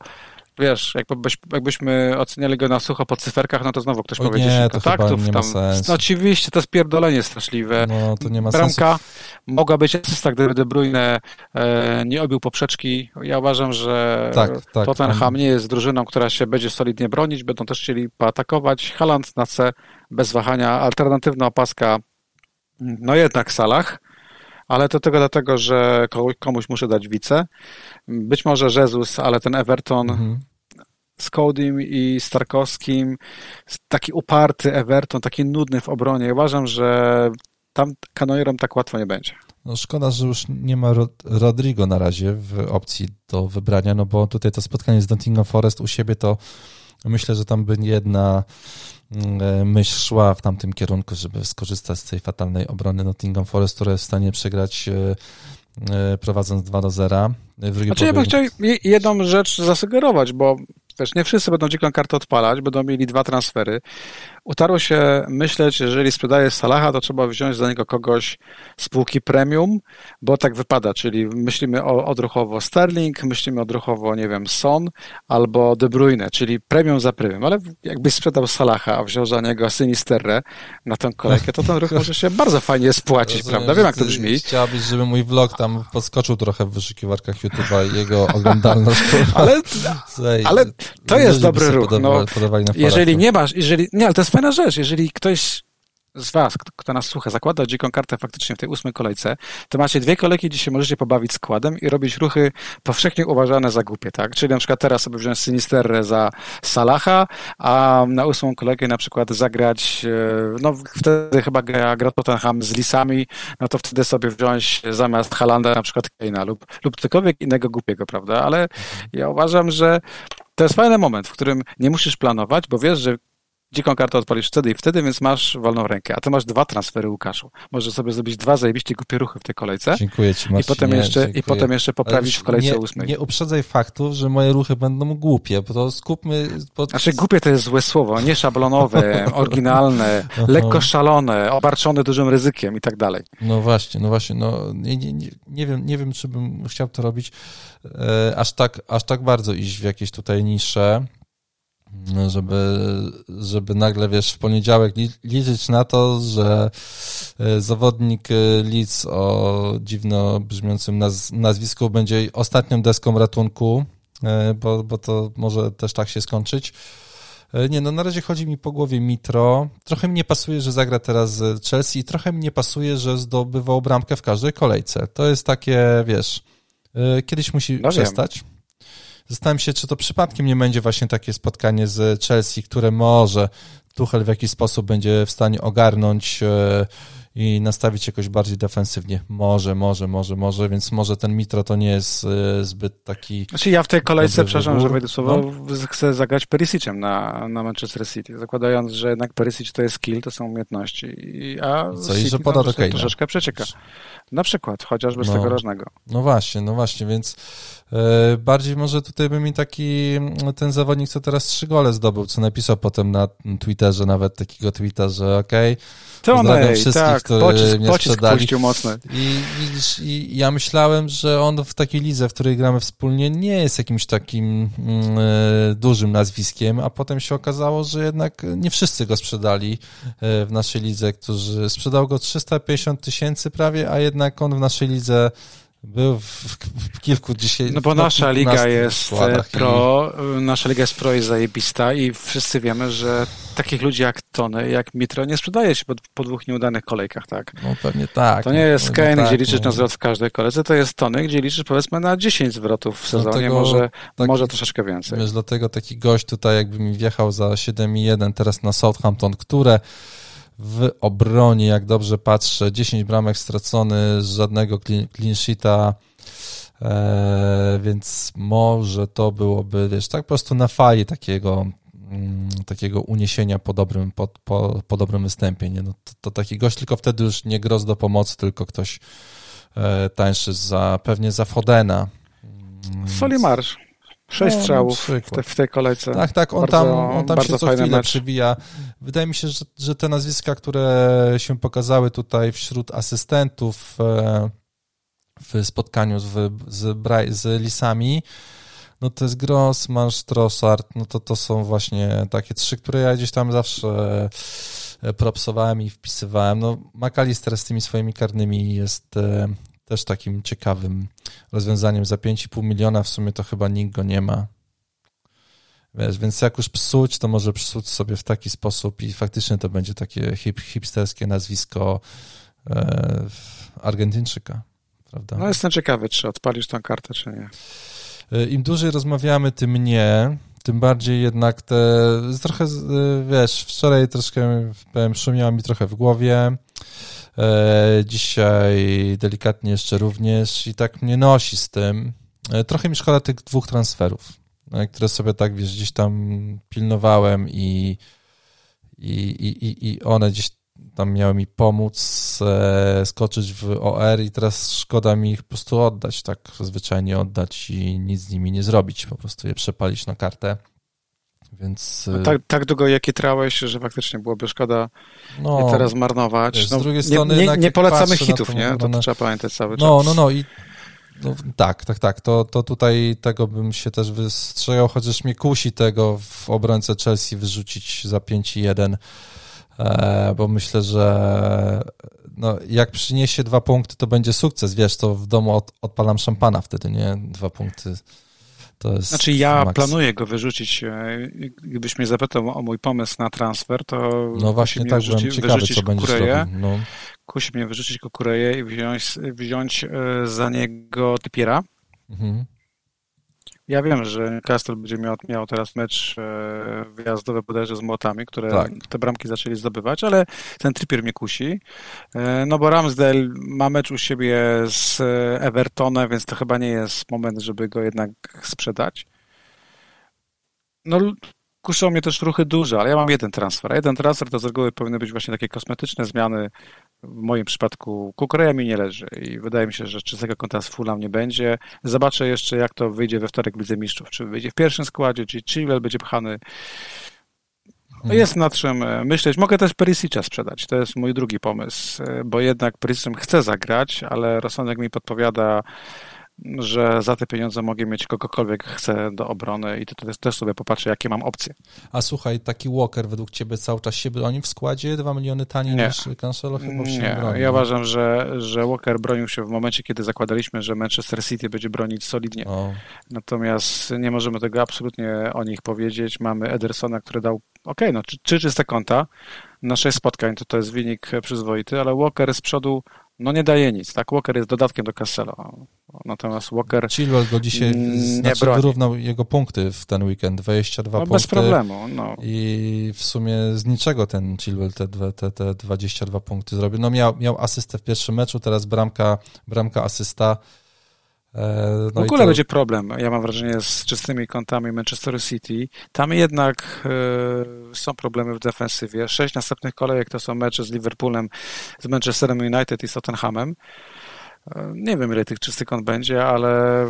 wiesz, jakbyś, jakbyśmy oceniali go na sucho po cyferkach, no to znowu ktoś powiedzie, że kontaktów nie ma sensu. No oczywiście, to jest pierdolenie straszliwe. No, to nie ma Bramka sensu. mogła być asysta, gdyby De Bruyne e, nie obił poprzeczki. Ja uważam, że tak, tak, Tottenham nie jest drużyną, która się będzie solidnie bronić, będą też chcieli poatakować. Haland na C bez wahania, alternatywna opaska, no jednak Salah ale to tylko dlatego, że komuś muszę dać wice. Być może Jezus, ale ten Everton mhm. z Codym i Starkowskim, taki uparty Everton, taki nudny w obronie. Uważam, że tam kanojerom tak łatwo nie będzie. No szkoda, że już nie ma Rodrigo na razie w opcji do wybrania, no bo tutaj to spotkanie z Nottingham Forest u siebie to Myślę, że tam by jedna myśl szła w tamtym kierunku, żeby skorzystać z tej fatalnej obrony Nottingham Forest, która jest w stanie przegrać prowadząc 2 do 0. Znaczy, ja bym chciał jedną rzecz zasugerować, bo też nie wszyscy będą dziką kartę odpalać, będą mieli dwa transfery. Utarło się myśleć, że jeżeli sprzedaje Salaha, to trzeba wziąć za niego kogoś spółki premium, bo tak wypada, czyli myślimy o, odruchowo Sterling, myślimy odruchowo, nie wiem, Son albo De Bruyne, czyli premium za premium, ale jakbyś sprzedał Salaha, a wziął za niego Sinisterre na tę kolejkę, to ten ruch może się bardzo fajnie spłacić, Rozumiem, prawda? Wiem, jak to brzmi. Chciałabyś, żeby mój vlog tam podskoczył trochę w wyszukiwarkach YouTube'a i jego oglądalność. ale, ale to jest dobry ruch. No, jeżeli nie masz, jeżeli, nie, ale to jest fajna rzecz. Jeżeli ktoś z Was, kto nas słucha, zakłada dziką kartę faktycznie w tej ósmej kolejce, to macie dwie kolejki, gdzie się możecie pobawić składem i robić ruchy powszechnie uważane za głupie, tak? Czyli na przykład teraz sobie wziąć Sinisterre za Salaha, a na ósmą kolejkę na przykład zagrać, e, no wtedy chyba gra, gra Tottenham z Lisami, no to wtedy sobie wziąć zamiast Halanda na przykład Keina lub, lub cokolwiek innego głupiego, prawda? Ale ja uważam, że to jest fajny moment, w którym nie musisz planować, bo wiesz, że dziką kartę odpalisz wtedy i wtedy, więc masz wolną rękę. A ty masz dwa transfery, Łukaszu. Możesz sobie zrobić dwa zajebiście głupie ruchy w tej kolejce. Dziękuję ci, Marcin. I potem, jeszcze, dziękuję. I potem jeszcze poprawić w kolejce nie, ósmej. Nie uprzedzaj faktu, że moje ruchy będą głupie, bo to skupmy... Pod... Znaczy głupie to jest złe słowo, nie szablonowe, oryginalne, lekko szalone, obarczone dużym ryzykiem i tak dalej. No właśnie, no właśnie, no nie, nie, nie, nie wiem, nie wiem, czy bym chciał to robić e, aż tak, aż tak bardzo iść w jakieś tutaj nisze żeby, żeby nagle, wiesz, w poniedziałek liczyć na to, że e, zawodnik e, Leeds o dziwno brzmiącym naz nazwisku będzie ostatnią deską ratunku, e, bo, bo to może też tak się skończyć. Nie, no na razie chodzi mi po głowie Mitro. Trochę mi nie pasuje, że zagra teraz z Chelsea i trochę mi nie pasuje, że zdobywał bramkę w każdej kolejce. To jest takie, wiesz, kiedyś musi no przestać. Wiem. Zastanawiam się, czy to przypadkiem nie będzie właśnie takie spotkanie z Chelsea, które może Tuchel w jakiś sposób będzie w stanie ogarnąć e, i nastawić jakoś bardziej defensywnie. Może, może, może, może, więc może ten Mitro to nie jest e, zbyt taki... Znaczy ja w tej kolejce, przepraszam, że wejdę słowo, no. chcę zagrać Perisicem na, na Manchester City, zakładając, że jednak Perisic to jest skill, to są umiejętności, a Co, City i że poda do troszeczkę przecieka. Na przykład, chociażby z no, tego rożnego. No właśnie, no właśnie, więc e, bardziej może tutaj by mi taki ten zawodnik, co teraz trzy gole zdobył, co napisał potem na Twitterze nawet takiego tweeta, że okej, okay, wszystkich, tak, którzy pocisk, mnie pocisk sprzedali. mocny. I, i, I, ja myślałem, że on w takiej lidze, w której gramy wspólnie, nie jest jakimś takim mm, e, dużym nazwiskiem, a potem się okazało, że jednak nie wszyscy go sprzedali e, w naszej lidze, którzy sprzedał go 350 tysięcy prawie, a jednak on w naszej lidze był w, w kilku dzisiaj. No bo nasza liga jest e, pro, i... nasza liga jest pro i zajebista i wszyscy wiemy, że takich ludzi jak Tony, jak Mitro nie sprzedaje się po, po dwóch nieudanych kolejkach, tak? No pewnie tak. To nie jest Kane, tak, gdzie liczysz no. na zwrot w każdej kolejce, to jest Tony, gdzie liczysz powiedzmy na 10 zwrotów w sezonie, dlatego, może, tak, może troszeczkę więcej. Wiesz, dlatego taki gość tutaj jakby mi wjechał za 7,1 teraz na Southampton, które w obronie, jak dobrze patrzę, 10 bramek stracony, żadnego clean sheeta, e, więc może to byłoby, wiesz, tak po prostu na fali takiego mm, takiego uniesienia po dobrym, po, po, po dobrym występie. Nie? No, to, to, taki gość, tylko wtedy już nie gros do pomocy, tylko ktoś e, tańszy za, pewnie za Fodena. Soli Marsz. Sześć no, strzałów w, te, w, tej kolejce. Tak, tak, on bardzo, tam, on tam się co chwilę mecz. przywija. Wydaje mi się, że, że te nazwiska, które się pokazały tutaj wśród asystentów e, w spotkaniu z, z, z Lisami, no to jest Grossman, Strossard, no to to są właśnie takie trzy, które ja gdzieś tam zawsze e, propsowałem i wpisywałem. No McAllister z tymi swoimi karnymi jest e, też takim ciekawym rozwiązaniem. Za 5,5 miliona w sumie to chyba nikt go nie ma. Wiesz, więc jak już psuć, to może psuć sobie w taki sposób i faktycznie to będzie takie hip, hipsterskie nazwisko e, Argentyńczyka, prawda? No jestem ciekawy, czy odpalisz tą kartę, czy nie. E, Im dłużej rozmawiamy, tym nie. Tym bardziej jednak te, trochę, e, wiesz, wczoraj troszkę, powiem, szumiało mi trochę w głowie. E, dzisiaj delikatnie jeszcze również i tak mnie nosi z tym. E, trochę mi szkoda tych dwóch transferów. które sobie tak, wiesz, gdzieś tam pilnowałem i, i, i, i one gdzieś tam miały mi pomóc e, skoczyć w OR i teraz szkoda mi ich po prostu oddać, tak zwyczajnie oddać i nic z nimi nie zrobić, po prostu je przepalić na kartę. Więc... No tak, tak długo je trałeś, że faktycznie byłoby szkoda no, je teraz marnować. Wiesz, no, z drugiej strony nie, nie, nie polecamy hitów, nie? To, to trzeba pamiętać cały no, czas. No, no, no i no, tak, tak, tak. To, to tutaj tego bym się też wystrzegał, chociaż mnie kusi tego w obrońcę Chelsea wyrzucić za 5-1, e, bo myślę, że no, jak przyniesie dwa punkty, to będzie sukces. Wiesz, to w domu od, odpalam szampana wtedy, nie? Dwa punkty. To jest znaczy ja max. planuję go wyrzucić. E, gdybyś mnie zapytał o mój pomysł na transfer, to no właśnie tak, wyrzuci, byłem ciekawy, co będziesz robił. No kusi mnie wyrzucić Kukureję i wziąć, wziąć e, za niego Typiera. Mhm. Ja wiem, że Castle będzie miał, miał teraz mecz e, wyjazdowy bodajże z Młotami, które tak. te bramki zaczęli zdobywać, ale ten Trippier mnie kusi. E, no bo Ramsdale ma mecz u siebie z Evertonem, więc to chyba nie jest moment, żeby go jednak sprzedać. No kuszą mnie też ruchy duże, ale ja mam jeden transfer. A jeden transfer to z reguły powinny być właśnie takie kosmetyczne zmiany. W moim przypadku Kukureja mi nie leży i wydaje mi się, że czystego konta z Fulham nie będzie. Zobaczę jeszcze, jak to wyjdzie we wtorek w Lidze Mistrzów. Czy wyjdzie w pierwszym składzie, czy Chilwell będzie pchany. No jest nad czym e, myśleć. Mogę też Perisic'a sprzedać. To jest mój drugi pomysł, e, bo jednak Perisicem chcę zagrać, ale rozsądek mi podpowiada, że za te pieniądze mogę mieć kogokolwiek chcę do obrony i to też, sobie popatrzę, jakie mam opcje. A słuchaj, taki Walker według ciebie cały czas się broni w składzie? 2 miliony taniej nie. niż Cancelo chyba się nie. broni. Ja uważam, że, że Walker bronił się w momencie, kiedy zakładaliśmy, że Manchester City będzie bronić solidnie. O. Natomiast nie możemy tego absolutnie o nich powiedzieć. Mamy Edersona, który dał ok, no czy, czy czyste konta na 6 spotkań, to to jest wynik przyzwoity, ale Walker z przodu no nie daje nic, tak? Walker jest dodatkiem do Cassella. Natomiast Walker. Chilwell go dzisiaj znaczy, wyrównał jego punkty w ten weekend, 22 no, punkty. Bez problemu. No. I w sumie z niczego ten Chilwell te, te, te 22 punkty zrobił. No miał, miał asystę w pierwszym meczu, teraz bramka, bramka asysta. E, no w ogóle to... będzie problem, ja mam wrażenie, z czystymi kątami Manchester City. Tam jednak y, są problemy w defensywie. Sześć następnych kolejek to są mecze z Liverpoolem, z Manchesterem United i z Tottenhamem. E, nie wiem, ile tych czystych kąt będzie, ale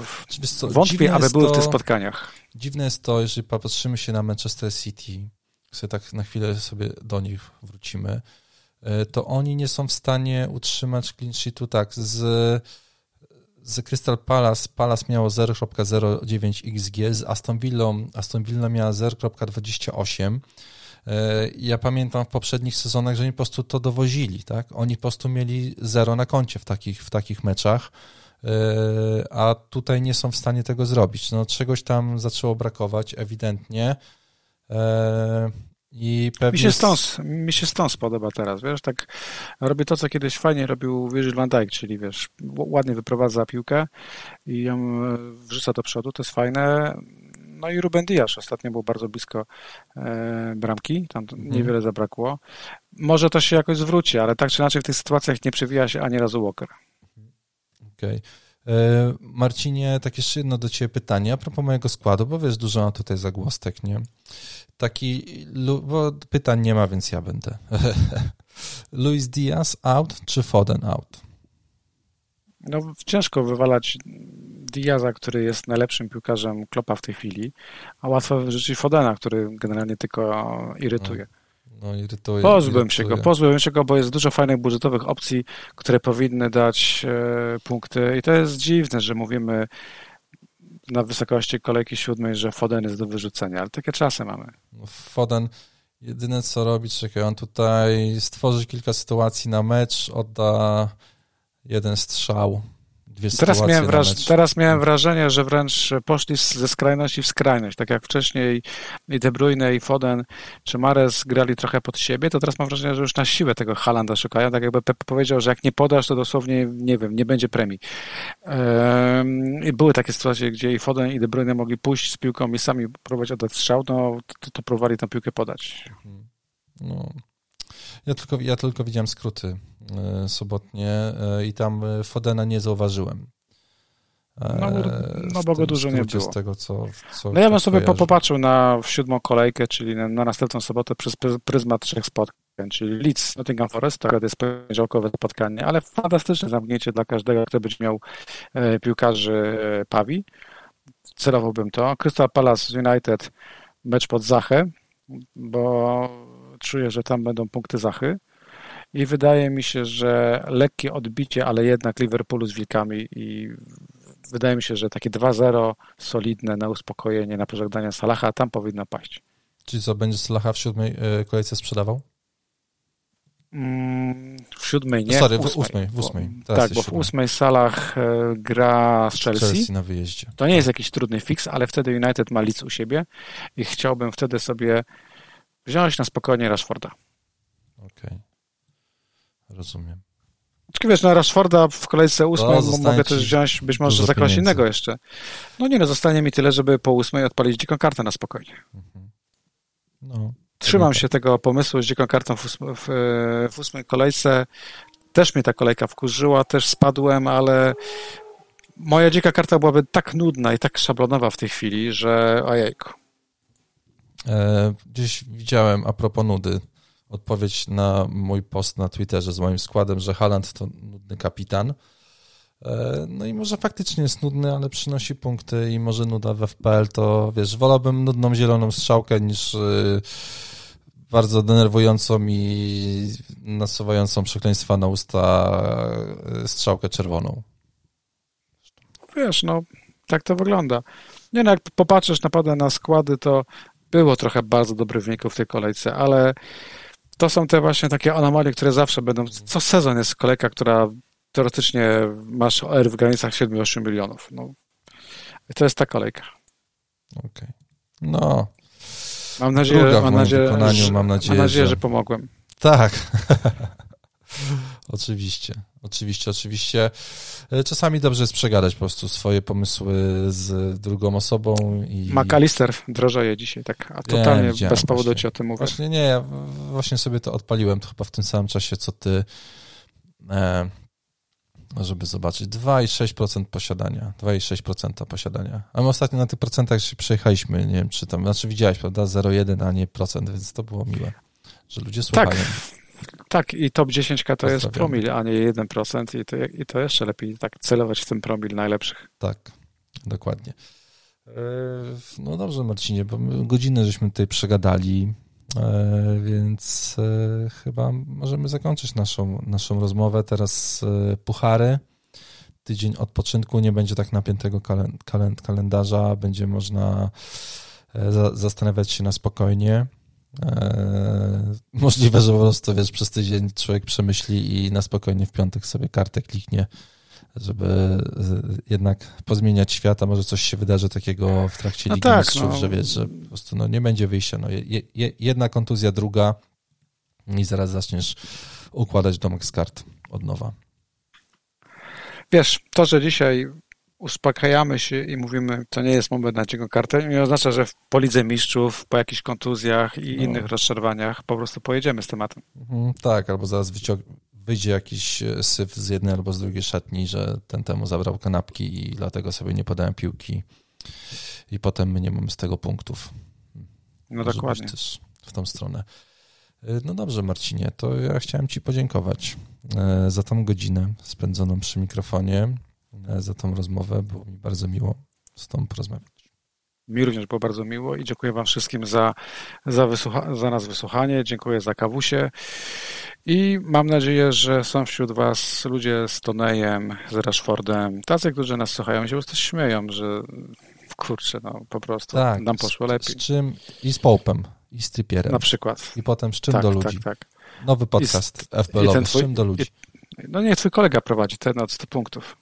co, wątpię, aby były to, w tych spotkaniach. Dziwne jest to, jeżeli popatrzymy się na Manchester City, sobie tak na chwilę sobie do nich wrócimy, to oni nie są w stanie utrzymać clean sheetu tak z z Crystal Palace, Palace miało 0.09 XG, z Aston Villą, Aston Villa miała 0.28. E, ja pamiętam w poprzednich sezonach, że oni po prostu to dowozili, tak? Oni po prostu mieli zero na koncie w takich, w takich meczach, e, a tutaj nie są w stanie tego zrobić. No, czegoś tam zaczęło brakować, ewidentnie. I pewnie... mi, się Stones, mi się Stones podoba teraz, wiesz, tak robię to, co kiedyś fajnie robił Virgil van Dijk, czyli wiesz, ładnie wyprowadza piłkę i ją e, wrzuca do przodu, to jest fajne. No i Ruben Dias ostatnio był bardzo blisko e, bramki, tam mhm. niewiele zabrakło. Może to się jakoś zwróci, ale tak czy inaczej w tych sytuacjach nie przewija się ani razu Walker. Okej. Okay. E, Marcinie, tak jeszcze jedno do Ciebie pytanie a propos mojego składu, bo wiesz, dużo mam tutaj zagłostek, nie? Taki, bo pytań nie ma, więc ja będę. Luis Diaz out czy Foden out? No, ciężko wywalać Diaza, który jest najlepszym piłkarzem Klopa w tej chwili, a łatwo wyrzucić Fodena, który generalnie tylko irytuje. No, no irytuje. Pozbyłem irytuje. się go, pozbyłem się go, bo jest dużo fajnych budżetowych opcji, które powinny dać e, punkty i to jest dziwne, że mówimy na wysokości kolejki siódmej, że Foden jest do wyrzucenia, ale takie czasy mamy. No, Foden jedyne co robi, czekaj, on tutaj stworzy kilka sytuacji na mecz, odda jeden strzał, dwie teraz miałem, wraż- teraz miałem wrażenie, że wręcz poszli ze skrajności w skrajność. Tak jak wcześniej i De Bruyne, i Foden, czy Mares grali trochę pod siebie, to teraz mam wrażenie, że już na siłę tego Halanda szukają. Tak jakby Pep powiedział, że jak nie podasz, to dosłownie, nie wiem, nie będzie premii. I były takie sytuacje, gdzie i Foden, i De Bruyne mogli pójść z piłką i sami próbować oddać strzał, no to, to próbowali tę piłkę podać. No. Ja tylko, ja tylko widziałem skróty e, sobotnie e, i tam e, Fodena nie zauważyłem. No, no bo go dużo nie było. Z tego, co, co no ja bym sobie kojarzy. popatrzył na siódmą kolejkę, czyli na, na następną sobotę przez pryzmat trzech spotkań, czyli Leeds, Nottingham Forest, to jest poniedziałkowe spotkanie, ale fantastyczne zamknięcie dla każdego, kto będzie miał e, piłkarzy e, Pawi. Celowałbym to. Crystal Palace United, mecz pod Zachę, bo czuję, że tam będą punkty Zachy. I wydaje mi się, że lekkie odbicie, ale jednak Liverpoolu z Wilkami i wydaje mi się, że takie 2-0 solidne na uspokojenie, na pożegnanie Salaha, tam powinno paść. Czyli co, będzie Salaha w siódmej e, kolejce sprzedawał? Mm, w siódmej nie. Sorry, w ósmej. W ósmej, w ósmej. tak, bo w ósmej Salah e, gra z Chelsea. Chelsea na wyjeździe. To nie jest jakiś trudny fix, ale wtedy United ma Leeds u siebie i chciałbym wtedy sobie wziąć na spokojnie Rashforda. Okej. Okay. Rozumiem. Czy wiesz, na Rashforda w kolejce ósmej mogę też wziąć być może za kogoś innego jeszcze. No nie no, zostanie mi tyle, żeby po ósmej odpalić dziką kartę na spokojnie. Mhm. No, Trzymam się tego pomysłu z dziką kartą w, ósmej, w, w ósmej kolejce. Też mnie ta kolejka wkurzyła, też spadłem, ale moja dzika karta byłaby tak nudna i tak szablonowa w tej chwili, że ojejku. E, gdzieś widziałem a propos nudy odpowiedź na mój post na Twitterze z moim składem, że Haland to nudny kapitan. E, no i może faktycznie jest nudny, ale przynosi punkty i może nuda w FPL to, wiesz, wolałbym nudną zieloną strzałkę niż e, bardzo denerwującą i nasuwającą przekleństwa na usta strzałkę czerwoną. Wiesz, no, tak to wygląda. Nie no, jak popatrzysz naprawdę na składy, to było trochę bardzo dobrych wyników w tej kolejce, ale to są te właśnie takie anomalie, które zawsze będą. Co sezon jest kolejka, która teoretycznie masz OR w granicach 7-8 milionów. No. I to jest ta kolejka. Okej. Okay. No. Mam nadzieję, mam nadzieję, że, mam nadzieję, że... że pomogłem. Tak. oczywiście, oczywiście, oczywiście. E, czasami dobrze jest przegadać po prostu swoje pomysły z drugą osobą. i McAllister drożeje dzisiaj, tak, a totalnie nie, bez powodu ci o tym mówię. Właśnie nie, ja właśnie sobie to odpaliłem, to chyba w tym samym czasie, co ty, e, żeby zobaczyć. 2,6% posiadania, 2,6% posiadania. A my ostatnio na tych procentach się przejechaliśmy, nie wiem, czy tam, znaczy widziałeś, prawda, 0,1, a nie procent, więc to było miłe, że ludzie słuchają. Tak. Tak, i top 10K to jest promil, a nie 1% i to, i to jeszcze lepiej tak celować w tym promil najlepszych. Tak, dokładnie. E, no dobrze, Marcinie, bo godzinę żeśmy tutaj przegadali, e, więc e, chyba możemy zakończyć naszą, naszą rozmowę. Teraz puchary. Tydzień odpoczynku, nie będzie tak napiętego kalendarza, będzie można zastanawiać się na spokojnie. Eee, możliwe, że po prostu, wiesz, przez tydzień człowiek przemyśli i na spokojnie w piątek sobie kartę kliknie, żeby jednak pozmieniać świat, a może coś się wydarzy takiego w trakcie no Ligi tak, Mistrzów, no. że wiesz, że po prostu no, nie będzie wyjścia. No, je, je, jedna kontuzja, druga i zaraz zaczniesz układać domek z kart od nowa. Wiesz, to, że dzisiaj uspokajamy się i mówimy, to nie jest moment na dziką kartę, nie oznacza, że w polidze mistrzów, po jakichś kontuzjach i no. innych rozczarowaniach po prostu pojedziemy z tematem. Mhm, tak, albo zaraz wyjdzie jakiś e, syf z jednej albo z drugiej szatni, że ten temu zabrał kanapki i dlatego sobie nie podałem piłki i potem my nie mamy z tego punktów. No Może dokładnie. też w tą stronę. E, no dobrze, Marcinie, to ja chciałem Ci podziękować e, za tą godzinę spędzoną przy mikrofonie. E, za tą rozmowę. Było mi bardzo miło z Tobą porozmawiać. Mi również było bardzo miło i dziękuję Wam wszystkim za, za, wysłucha- za nas wysłuchanie. Dziękuję za kawusie i mam nadzieję, że są wśród Was ludzie z Tonejem, z Rashfordem, tacy, którzy nas słuchają się po prostu śmieją, że kurczę, no po prostu tak, nam poszło lepiej. Z, czym i z Popem, i z Trypierem. Na przykład. I potem z czym tak, do ludzi. Tak, tak. Nowy podcast FBL-owy, z czym do ludzi. I, no nie, twój kolega prowadzi ten od 100 punktów.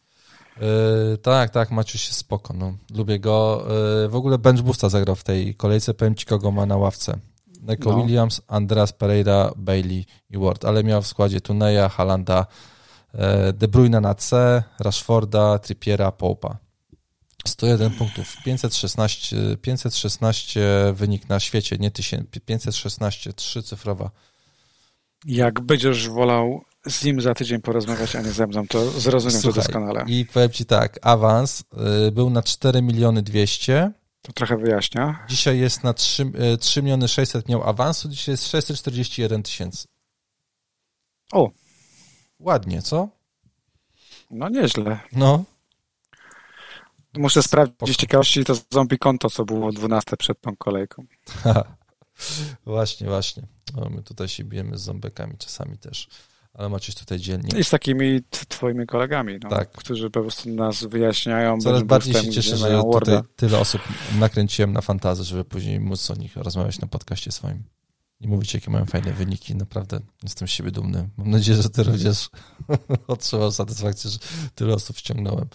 Yy, tak, tak, Maciuś jest spoko, no. Lubię go. Yy, w ogóle bench boosta zagrał w tej kolejce, powiem ci kogo ma na ławce. Neko no. Williams, Andreas Pereira, Bailey i Ward, ale miał w składzie Tuneja, Halanda, yy, De Bruyne na C, Rashforda, Trippiera, Popa. 101 punktów, 516, 516 wynik na świecie, nie 1000, 516, trzycyfrowa. Jak będziesz wolał z nim za tydzień porozmawiać, a nie ze mną, to zrozumiem Słuchaj, to doskonale. I powiem Ci tak, awans y, był na 4 miliony 200. To trochę wyjaśnia. Dzisiaj jest na 3, 3 y, miliony 600 miał awansu, dzisiaj jest 641 tysięcy. O! Ładnie, co? No nieźle. No. Muszę sprawdzić ciekawości to zombie konto, co było 12 przed tą kolejką. właśnie, właśnie. No, my tutaj się bijemy z zombekami czasami też ale macie tutaj dziennie. I z takimi twoimi kolegami, no, tak. którzy po prostu nas wyjaśniają. Coraz bardziej się cieszę, że tutaj tyle osób nakręciłem na fantazję, żeby później móc o nich rozmawiać na podcaście swoim i mówić, jakie mają fajne wyniki. Naprawdę jestem z siebie dumny. Mam nadzieję, że ty również otrzymał satysfakcję, że tyle osób ściągnąłem,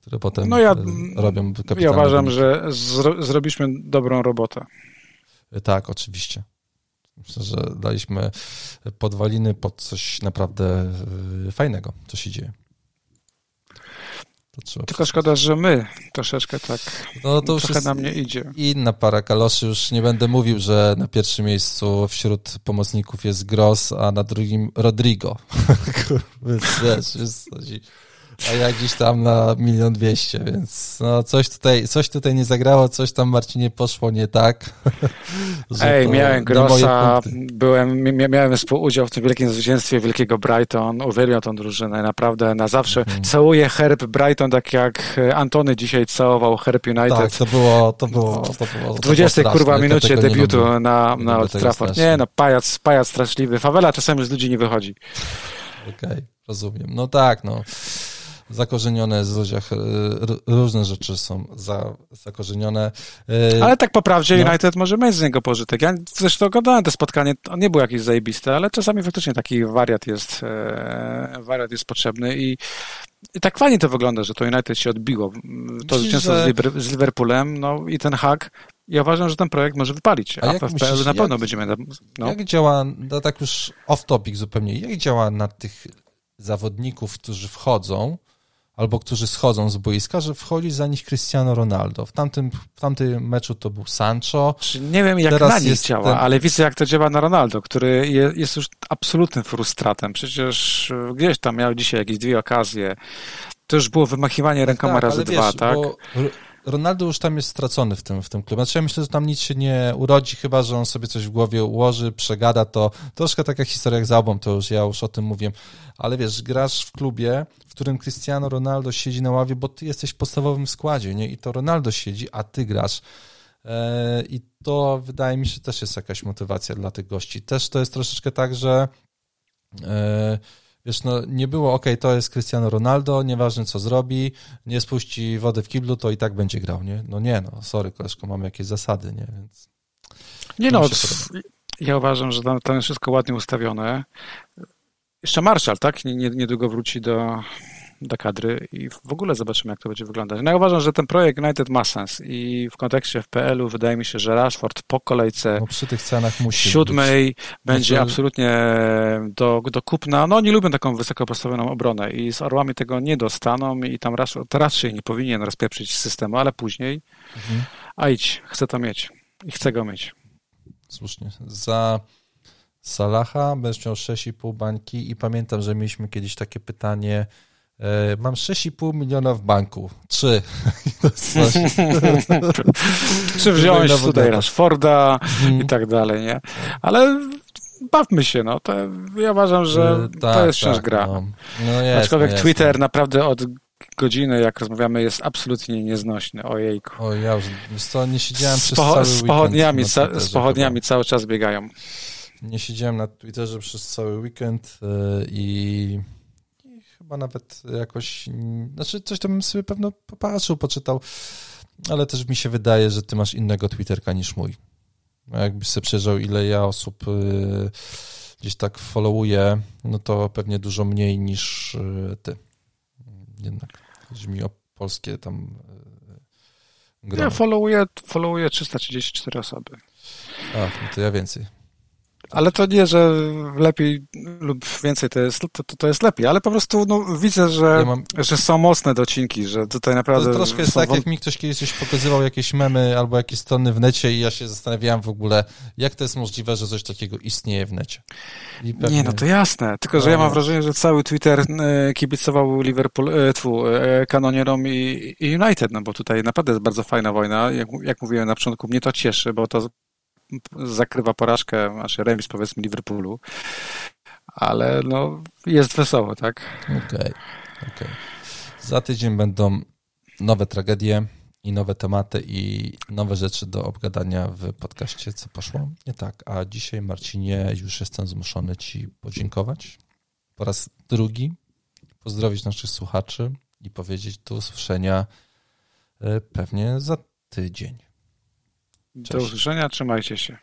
które potem no ja, robią Ja uważam, wyniki. że zro, zrobiliśmy dobrą robotę. Tak, oczywiście. Myślę, że daliśmy podwaliny pod coś naprawdę y, fajnego, co się dzieje. Tylko szkoda, że my troszeczkę tak no, to trochę na mnie idzie. Inna para kaloszy. Już nie będę mówił, że na pierwszym miejscu wśród pomocników jest Gross, a na drugim Rodrigo. Więc wiesz, jest, a ja gdzieś tam na milion dwieście, więc no coś tutaj, coś tutaj nie zagrało, coś tam Marcinie poszło nie tak. Ej, miałem Grossa, byłem, miałem współudział w tym wielkim zwycięstwie wielkiego Brighton, uwielbiam tą drużynę, naprawdę na zawsze mhm. całuję herb Brighton, tak jak Antony dzisiaj całował herb United. Tak, to było, to było, to było W 20 kurwa minucie debiutu na, na Old Trafford. Nie no, pajac, pajac straszliwy. Fawela czasami z ludzi nie wychodzi. Okej, okay, rozumiem. No tak, no zakorzenione w ludziach, e, różne rzeczy są za, zakorzenione. E, ale tak po prawdzie no. United może mieć z niego pożytek. Ja zresztą oglądałem to spotkanie, on nie był jakiś zajebisty, ale czasami faktycznie taki wariat jest, e, wariat jest potrzebny i i tak fajnie to wygląda, że to United się odbiło. To zwycięstwo że... z Liverpoolem, no i ten hak. Ja uważam, że ten projekt może wypalić, a, a w myślisz, na pewno jak, będziemy... No. Jak działa, no tak już off-topic zupełnie, jak działa na tych zawodników, którzy wchodzą, albo którzy schodzą z boiska, że wchodzi za nich Cristiano Ronaldo. W tamtym, w tamtym meczu to był Sancho. Nie wiem, jak Teraz na nich działa, ten... ale widzę, jak to działa na Ronaldo, który jest już absolutnym frustratem. Przecież gdzieś tam miał dzisiaj jakieś dwie okazje. To już było wymachiwanie rękoma tak, razy dwa, tak? Ronaldo już tam jest stracony w tym, w tym klubie. Znaczy ja myślę, że tam nic się nie urodzi, chyba, że on sobie coś w głowie ułoży, przegada to. Troszkę taka historia jak z Albą, to już ja już o tym mówiłem. Ale wiesz, grasz w klubie, w którym Cristiano Ronaldo siedzi na ławie, bo ty jesteś w podstawowym składzie, nie? I to Ronaldo siedzi, a ty grasz. E, I to wydaje mi się też jest jakaś motywacja dla tych gości. Też to jest troszeczkę tak, że e, Wiesz, no nie było, ok, to jest Cristiano Ronaldo, nieważne co zrobi, nie spuści wody w kiblu, to i tak będzie grał, nie? No nie, no, sorry koleżko, mamy jakieś zasady, nie? Więc... Nie no, ja uważam, że tam, tam jest wszystko ładnie ustawione. Jeszcze Marshall, tak? Niedługo wróci do, do kadry i w ogóle zobaczymy, jak to będzie wyglądać. No ja uważam, że ten projekt United ma sens i w kontekście FPL-u wydaje mi się, że Rashford po kolejce no przy tych cenach musi siódmej być. będzie znaczy... absolutnie do, do kupna. No oni lubią taką wysoko postawioną obronę i z Orłami tego nie dostaną i tam Rashford raczej nie powinien rozpieprzyć systemu, ale później mhm. a idź, chcę to mieć i chcę go mieć. Słusznie. Za Salaha będziesz miał 6,5 bańki i pamiętam, że mieliśmy kiedyś takie pytanie mam 6,5 miliona w banku. Trzy. Czy wziąłeś tutaj Rashforda hmm. i tak dalej, nie? Ale bawmy się, no. To, ja uważam, że e, tak, to jest tak, gra. No. No jest, Aczkolwiek no Twitter no. naprawdę od godziny, jak rozmawiamy, jest absolutnie nieznośny. Ojejku. O, ja już co, nie siedziałem przez Spo, cały z pochodniami, z pochodniami cały czas biegają. Nie siedziałem na Twitterze przez cały weekend yy, i chyba nawet jakoś, znaczy coś tam sobie pewno popatrzył, poczytał, ale też mi się wydaje, że ty masz innego Twitterka niż mój. Jakbyś sobie przejrzał, ile ja osób y, gdzieś tak followuję, no to pewnie dużo mniej niż y, ty. Jednak, chodzi mi o polskie tam y, grono. Ja followuję, followuję 334 osoby. A, no to ja więcej. Ale to nie, że lepiej lub więcej to jest, to, to jest lepiej, ale po prostu no, widzę, że, ja mam... że są mocne docinki, że tutaj naprawdę... To troszkę jest tak, jak mi ktoś kiedyś coś pokazywał, jakieś memy albo jakieś strony w necie i ja się zastanawiałem w ogóle, jak to jest możliwe, że coś takiego istnieje w necie. Pewnie... Nie, no to jasne, tylko że ja mam wrażenie, że cały Twitter e, kibicował Liverpool, e, tfu, e, kanonierom i, i United, no bo tutaj naprawdę jest bardzo fajna wojna. Jak, jak mówiłem na początku, mnie to cieszy, bo to zakrywa porażkę, znaczy remis powiedzmy Liverpoolu, ale no jest wesoło, tak? Okej, okay. Okay. Za tydzień będą nowe tragedie i nowe tematy i nowe rzeczy do obgadania w podcaście, co poszło nie tak. A dzisiaj, Marcinie, już jestem zmuszony Ci podziękować po raz drugi, pozdrowić naszych słuchaczy i powiedzieć do usłyszenia e, pewnie za tydzień. Cześć. Do usłyszenia, trzymajcie się.